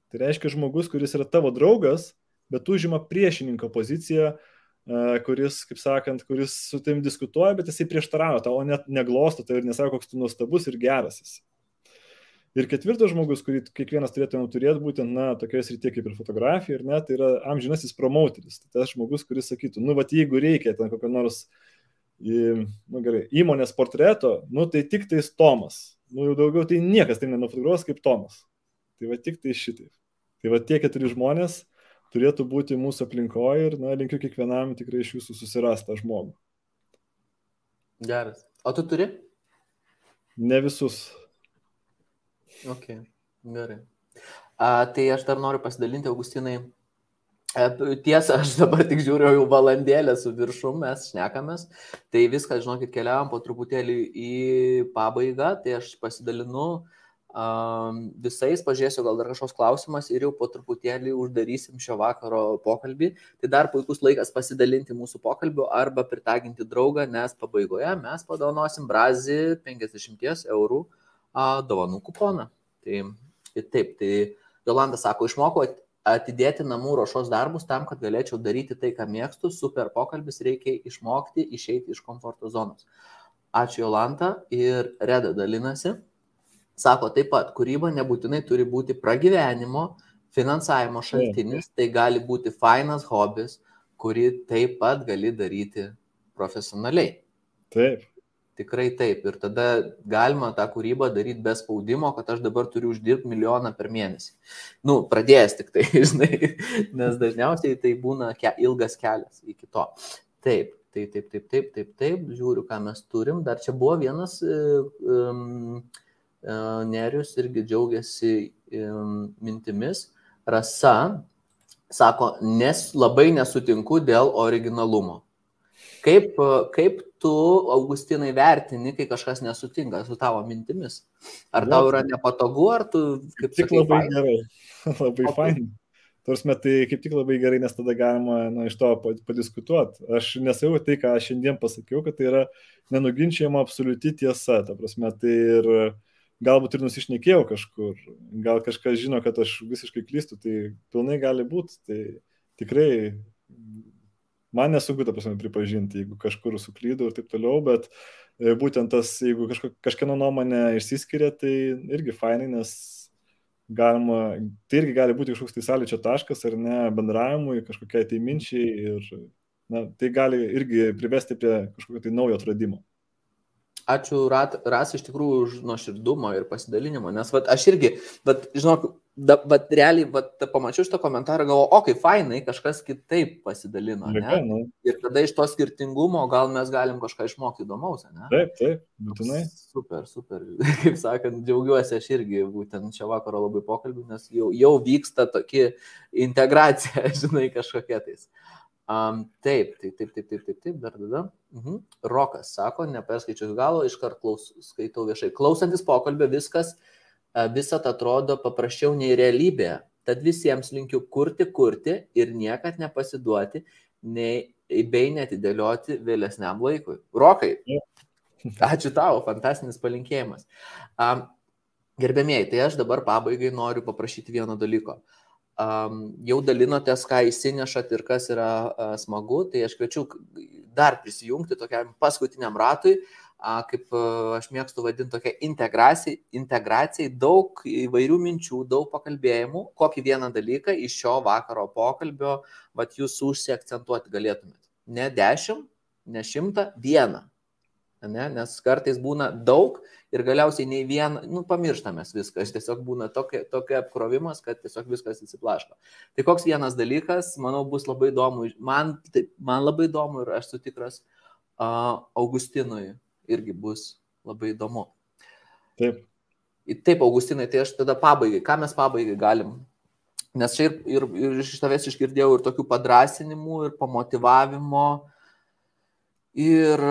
Tai reiškia žmogus, kuris yra tavo draugas, bet užima priešininko poziciją, kuris, kaip sakant, kuris su tavim diskutuoja, bet jisai prieštarauja tau, o net neglosto tai ir nesako, koks tu nuostabus ir geras esi. Ir ketvirtas žmogus, kurį kiekvienas turėtume turėti, būtent, na, tokioje srityje kaip ir fotografija, ir net, tai yra amžinasis promoteris. Tai tas žmogus, kuris sakytų, nu, va, jeigu reikia ten kokio nors, nu, gerai, įmonės portreto, nu, tai tik tais Tomas. Nu, jau daugiau tai niekas tai nenufotografuos kaip Tomas. Tai va, tik tai šitaip. Tai va, tie keturi žmonės, turėtų būti mūsų aplinkoje ir, na, linkiu kiekvienam tikrai iš jūsų susirastą žmogų. Geras. O tu turi? Ne visus. Ok, gerai. A, tai aš dar noriu pasidalinti, Augustinai. E, tiesa, aš dabar tik žiūriu jau valandėlę su viršum, mes šnekamės. Tai viską, žinokit, keliavam po truputėlį į pabaigą. Tai aš pasidalinu uh, visais, pažiūrėsiu, gal dar kažkoks klausimas ir jau po truputėlį uždarysim šio vakaro pokalbį. Tai dar puikus laikas pasidalinti mūsų pokalbiu arba pritaginti draugą, nes pabaigoje mes padovanosim Brazį 50 eurų dovanų kuponą. Tai taip, tai Jolanda sako, išmokau atidėti namų ruošos darbus tam, kad galėčiau daryti tai, ką mėgstu. Super pokalbis, reikia išmokti išeiti iš komforto zonos. Ačiū Jolanta ir Reda dalinasi. Sako taip pat, kūryba nebūtinai turi būti pragyvenimo, finansavimo šaltinis, tai gali būti fainas hobis, kurį taip pat gali daryti profesionaliai. Taip. Tikrai taip. Ir tada galima tą kūrybą daryti be spaudimo, kad aš dabar turiu uždirbti milijoną per mėnesį. Nu, pradėjęs tik tai, <laughs> žinai, nes dažniausiai tai būna ke ilgas kelias iki to. Taip, tai taip, taip, taip, taip, taip, žiūriu, ką mes turim. Dar čia buvo vienas um, E, Nerius irgi džiaugiasi mintimis. Rasa sako, nes labai nesutinku dėl originalumo. Kaip, kaip tu, Augustinai, vertini, kai kažkas nesutinka su tavo mintimis? Ar tau yra nepatogu, ar tu kaip tik sakai, labai fain? gerai, <laughs> labai okay. fain. Tarsi, tai kaip tik labai gerai, nes tada galima nu, iš to padiskutuoti. Aš nesau tai, ką aš šiandien pasakiau, kad tai yra nenuginčiama absoliuti tiesa. Ta prasme, tai ir uh, galbūt ir nusišnekėjau kažkur, gal kažkas žino, kad aš visiškai klystu, tai pilnai gali būti, tai tikrai man nesunku, ta prasme, pripažinti, jeigu kažkur suklydau ir taip toliau, bet e, būtent tas, jeigu kažko, kažkieno nuomonė išsiskiria, tai irgi fainai, nes galima, tai irgi gali būti kažkoks tai sąlyčio taškas ar ne bendravimui, kažkokiai tai minčiai ir na, tai gali irgi privesti prie kažkokio tai naujo atradimo. Ačiū Rat, Ras iš tikrųjų už nuoširdumą ir pasidalinimą, nes vat, aš irgi, vat, žinok, da, vat, realiai vat, pamačiau šitą komentarą, galvoju, o kaip fainai, kažkas kitaip pasidalino. Ne? Ir tada iš to skirtingumo gal mes galim kažką išmokti įdomaus, ne? Taip, taip, būtinai. Super, super. <laughs> Kaip sakant, džiaugiuosi aš irgi būtent čia vakaro labai pokalbį, nes jau, jau vyksta tokia integracija, <laughs> žinai, kažkokia tais. Uh, Um, taip, taip, taip, taip, taip, taip, taip, dar tada. Mhm. Rokas sako, neperskaičiu galo, iškart klaus, skaitau viešai. Klausantis pokalbio viskas, visat atrodo paprasčiau nei realybė. Tad visiems linkiu kurti, kurti ir niekad nepasiduoti, nei, bei netidėlioti vėlesniam laikui. Rokai, ačiū tau, fantastinis palinkėjimas. Um, gerbėmėjai, tai aš dabar pabaigai noriu paprašyti vieno dalyko. Uh, jau dalinotės, ką įsinešat ir kas yra smagu, tai aš kviečiu dar prisijungti tokiam paskutiniam ratui, kaip aš mėgstu vadinti tokia integracija, integracijai, daug įvairių minčių, daug pakalbėjimų, kokį vieną dalyką iš šio vakaro pokalbio, vat jūs užsiakcentuoti galėtumėt. Ne dešimt, ne šimtą, vieną. Ne? Nes kartais būna daug ir galiausiai nei vieną, nu, pamirštamės viskas, tiesiog būna tokia, tokia apkrovimas, kad tiesiog viskas įsiplaško. Tai koks vienas dalykas, manau, bus labai įdomu, man, tai, man labai įdomu ir aš sutikras, uh, Augustinui irgi bus labai įdomu. Taip. Taip, Augustinai, tai aš tada pabaigai, ką mes pabaigai galim Nes čia ir, ir, ir iš tavęs išgirdėjau ir tokių padrasinimų, ir pamotivavimo, ir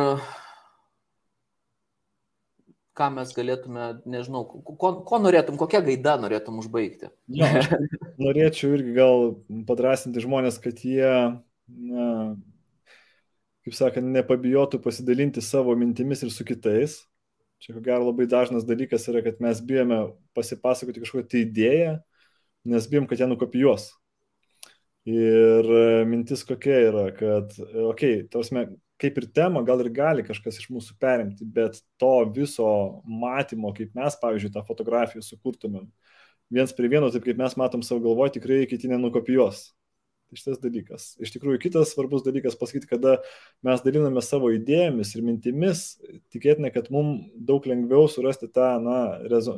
ką mes galėtume, nežinau, ko, ko norėtum, kokią gaidą norėtum užbaigti? Ja, <laughs> norėčiau irgi gal padrasinti žmonės, kad jie, na, kaip sakant, nepabijotų pasidalinti savo mintimis ir su kitais. Čia ko gero labai dažnas dalykas yra, kad mes bijome pasipasakoti kažkokią tai idėją, nes bijom, kad ją nukopijuos. Ir mintis kokia yra, kad, okei, okay, tausme, kaip ir tema gal ir gali kažkas iš mūsų perimti, bet to viso matymo, kaip mes, pavyzdžiui, tą fotografiją sukurtumėm, viens prie vieno, taip kaip mes matom savo galvoje, tikrai kiti nenukopijuos. Tai šitas dalykas. Iš tikrųjų, kitas svarbus dalykas pasakyti, kada mes daliname savo idėjomis ir mintimis, tikėtina, kad mums daug lengviau surasti tą na, rezo,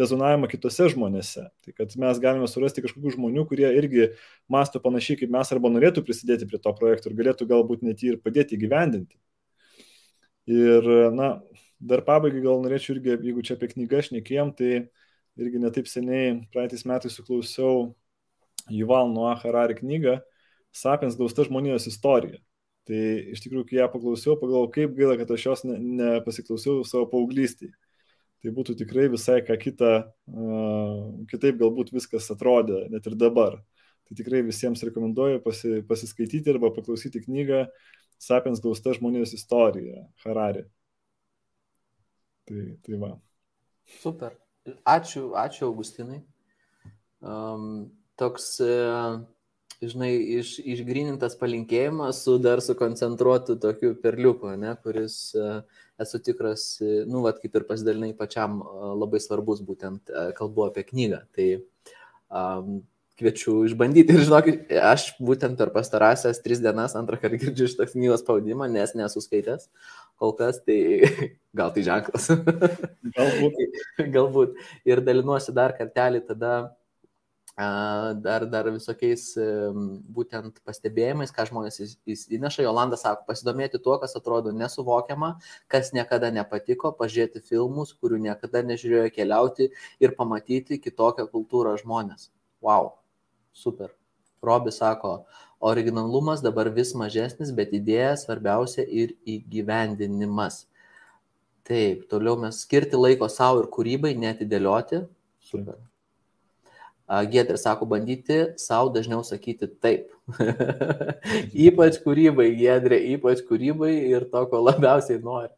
rezonavimą kitose žmonėse. Tai kad mes galime surasti kažkokių žmonių, kurie irgi masto panašiai kaip mes arba norėtų prisidėti prie to projekto ir galėtų galbūt net ir padėti įgyvendinti. Ir, na, dar pabaigai gal norėčiau irgi, jeigu čia apie knygą šnekėjom, tai irgi netaip seniai, praeitais metais suklausiau Juval Noah Harari knygą Sapiens glausta žmonijos istorija. Tai iš tikrųjų, kai ją paklausiau, pagalvojau, kaip gaila, kad aš jos nepasiklausiau ne savo paauglystėje. Tai būtų tikrai visai ką kita, uh, kitaip galbūt viskas atrodė, net ir dabar. Tai tikrai visiems rekomenduoju pasi, pasiskaityti arba paklausyti knygą Sapiens glausta žmonijos istorija Harari. Tai, tai va. Super. Ačiū, ačiū Augustinai. Um, toks, e, žinai, iš, išgrinintas palinkėjimas su dar sukoncentruotu tokiu perliuku, ne, kuris e, esu tikras, e, nu, vad kaip ir pasidalinai pačiam labai svarbus, būtent kalbu apie knygą. Tai um, kviečiu išbandyti ir žinokit, aš būtent per pastarąsias tris dienas antrą kartą girdžiu šitą knygos pavadinimą, nes nesu skaitęs kol kas, tai <laughs> gal tai ženklas. Galbūt. <laughs> Galbūt. Ir dalinuosi dar kartelį tada dar, dar visokiais būtent pastebėjimais, ką žmonės įneša. Jolanda sako, pasidomėti tuo, kas atrodo nesuvokiama, kas niekada nepatiko, pažiūrėti filmus, kurių niekada nežiūrėjo keliauti ir pamatyti kitokią kultūrą žmonės. Wow, super. Robi sako, originalumas dabar vis mažesnis, bet idėja svarbiausia ir įgyvendinimas. Taip, toliau mes skirti laiko savo ir kūrybai, netidėlioti. Super. Giedrė sako, bandyti savo dažniau sakyti taip. <laughs> ypač kūrybai, Giedrė, ypač kūrybai ir to, ko labiausiai nori.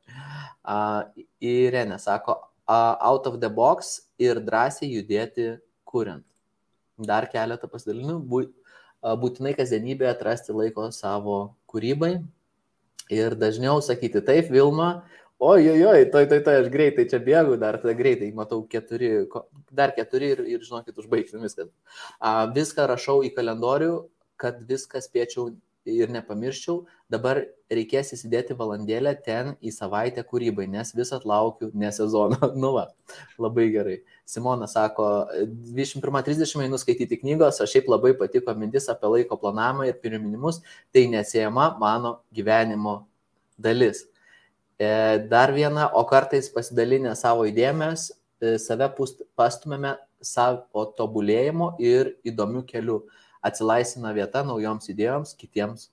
Irene sako, out of the box ir drąsiai judėti kuriant. Dar keletą pasidalinimų. Būtinai kasdienybėje atrasti laiko savo kūrybai ir dažniau sakyti taip, Vilma, Oi, oi, oi, toj, toj, toj, aš greitai čia bėgu, dar tada greitai, matau keturi, dar keturi ir, ir žinokit, užbaigsim viską. A, viską rašau į kalendorių, kad viską spėčiau ir nepamirščiau. Dabar reikės įsidėti valandėlę ten į savaitę kūrybai, nes vis atlaukiu ne sezono. <laughs> nu va, labai gerai. Simona sako, 21.30 einu skaityti knygos, aš šiaip labai patiko mintis apie laiko planavimą ir priminimus, tai neatsiejama mano gyvenimo dalis. E, dar viena, o kartais pasidalinę savo idėjomis, e, save pastumėme savo tobulėjimo ir įdomių kelių. Atsilaisina vieta naujoms idėjoms, kitiems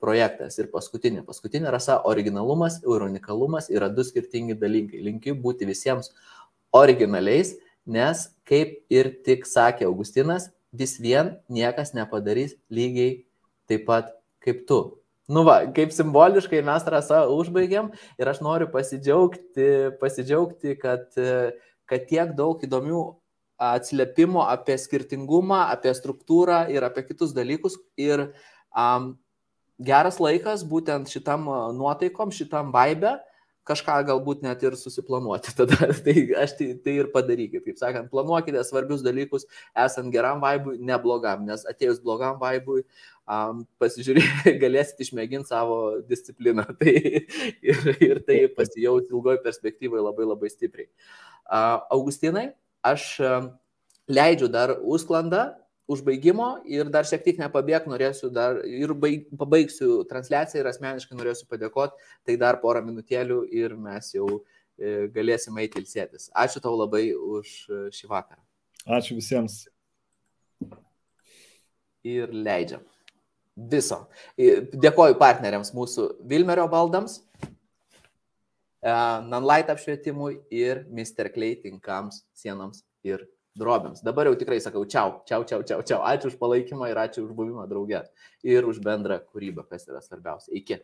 projektas. Ir paskutinė, paskutinė rasa - originalumas ir unikalumas yra du skirtingi dalykai. Linkiu būti visiems originaliais, nes, kaip ir tik sakė Augustinas, vis vien niekas nepadarys lygiai taip pat kaip tu. Nu va, kaip simboliškai mes rasą užbaigėm ir aš noriu pasidžiaugti, pasidžiaugti kad, kad tiek daug įdomių atsiliepimų apie skirtingumą, apie struktūrą ir apie kitus dalykus. Ir um, geras laikas būtent šitam nuotaikom, šitam vaibė kažką galbūt net ir susiplanuoti. <laughs> Tada tai aš tai, tai ir padarykit. Kaip sakant, planuokite svarbius dalykus, esant geram vaibui, ne blogam, nes atėjus blogam vaibui, um, pasižiūrėti, <laughs> galėsit išmėginti savo discipliną. <laughs> Tai, ir, ir tai pasijaus ilgoje perspektyvoje labai labai stipriai. Uh, Augustinai, aš leidžiu dar užsklandą užbaigimo ir dar šiek tiek nepabėg, norėsiu dar ir baig, pabaigsiu transliaciją ir asmeniškai norėsiu padėkoti, tai dar porą minutėlių ir mes jau e, galėsime eiti ilsėtis. Ačiū tau labai už e, šį vakarą. Ačiū visiems. Ir leidžiam. Viso. Dėkoju partneriams mūsų Vilmerio baldams, e, Nanlight apšvietimui ir Mr. Clay tinkams, sienams ir drobėms. Dabar jau tikrai sakau, čiau, čiau, čiau, čiau, čiau. Ačiū už palaikymą ir ačiū už buvimą drauge. Ir už bendrą kūrybą, kas yra svarbiausia. Iki.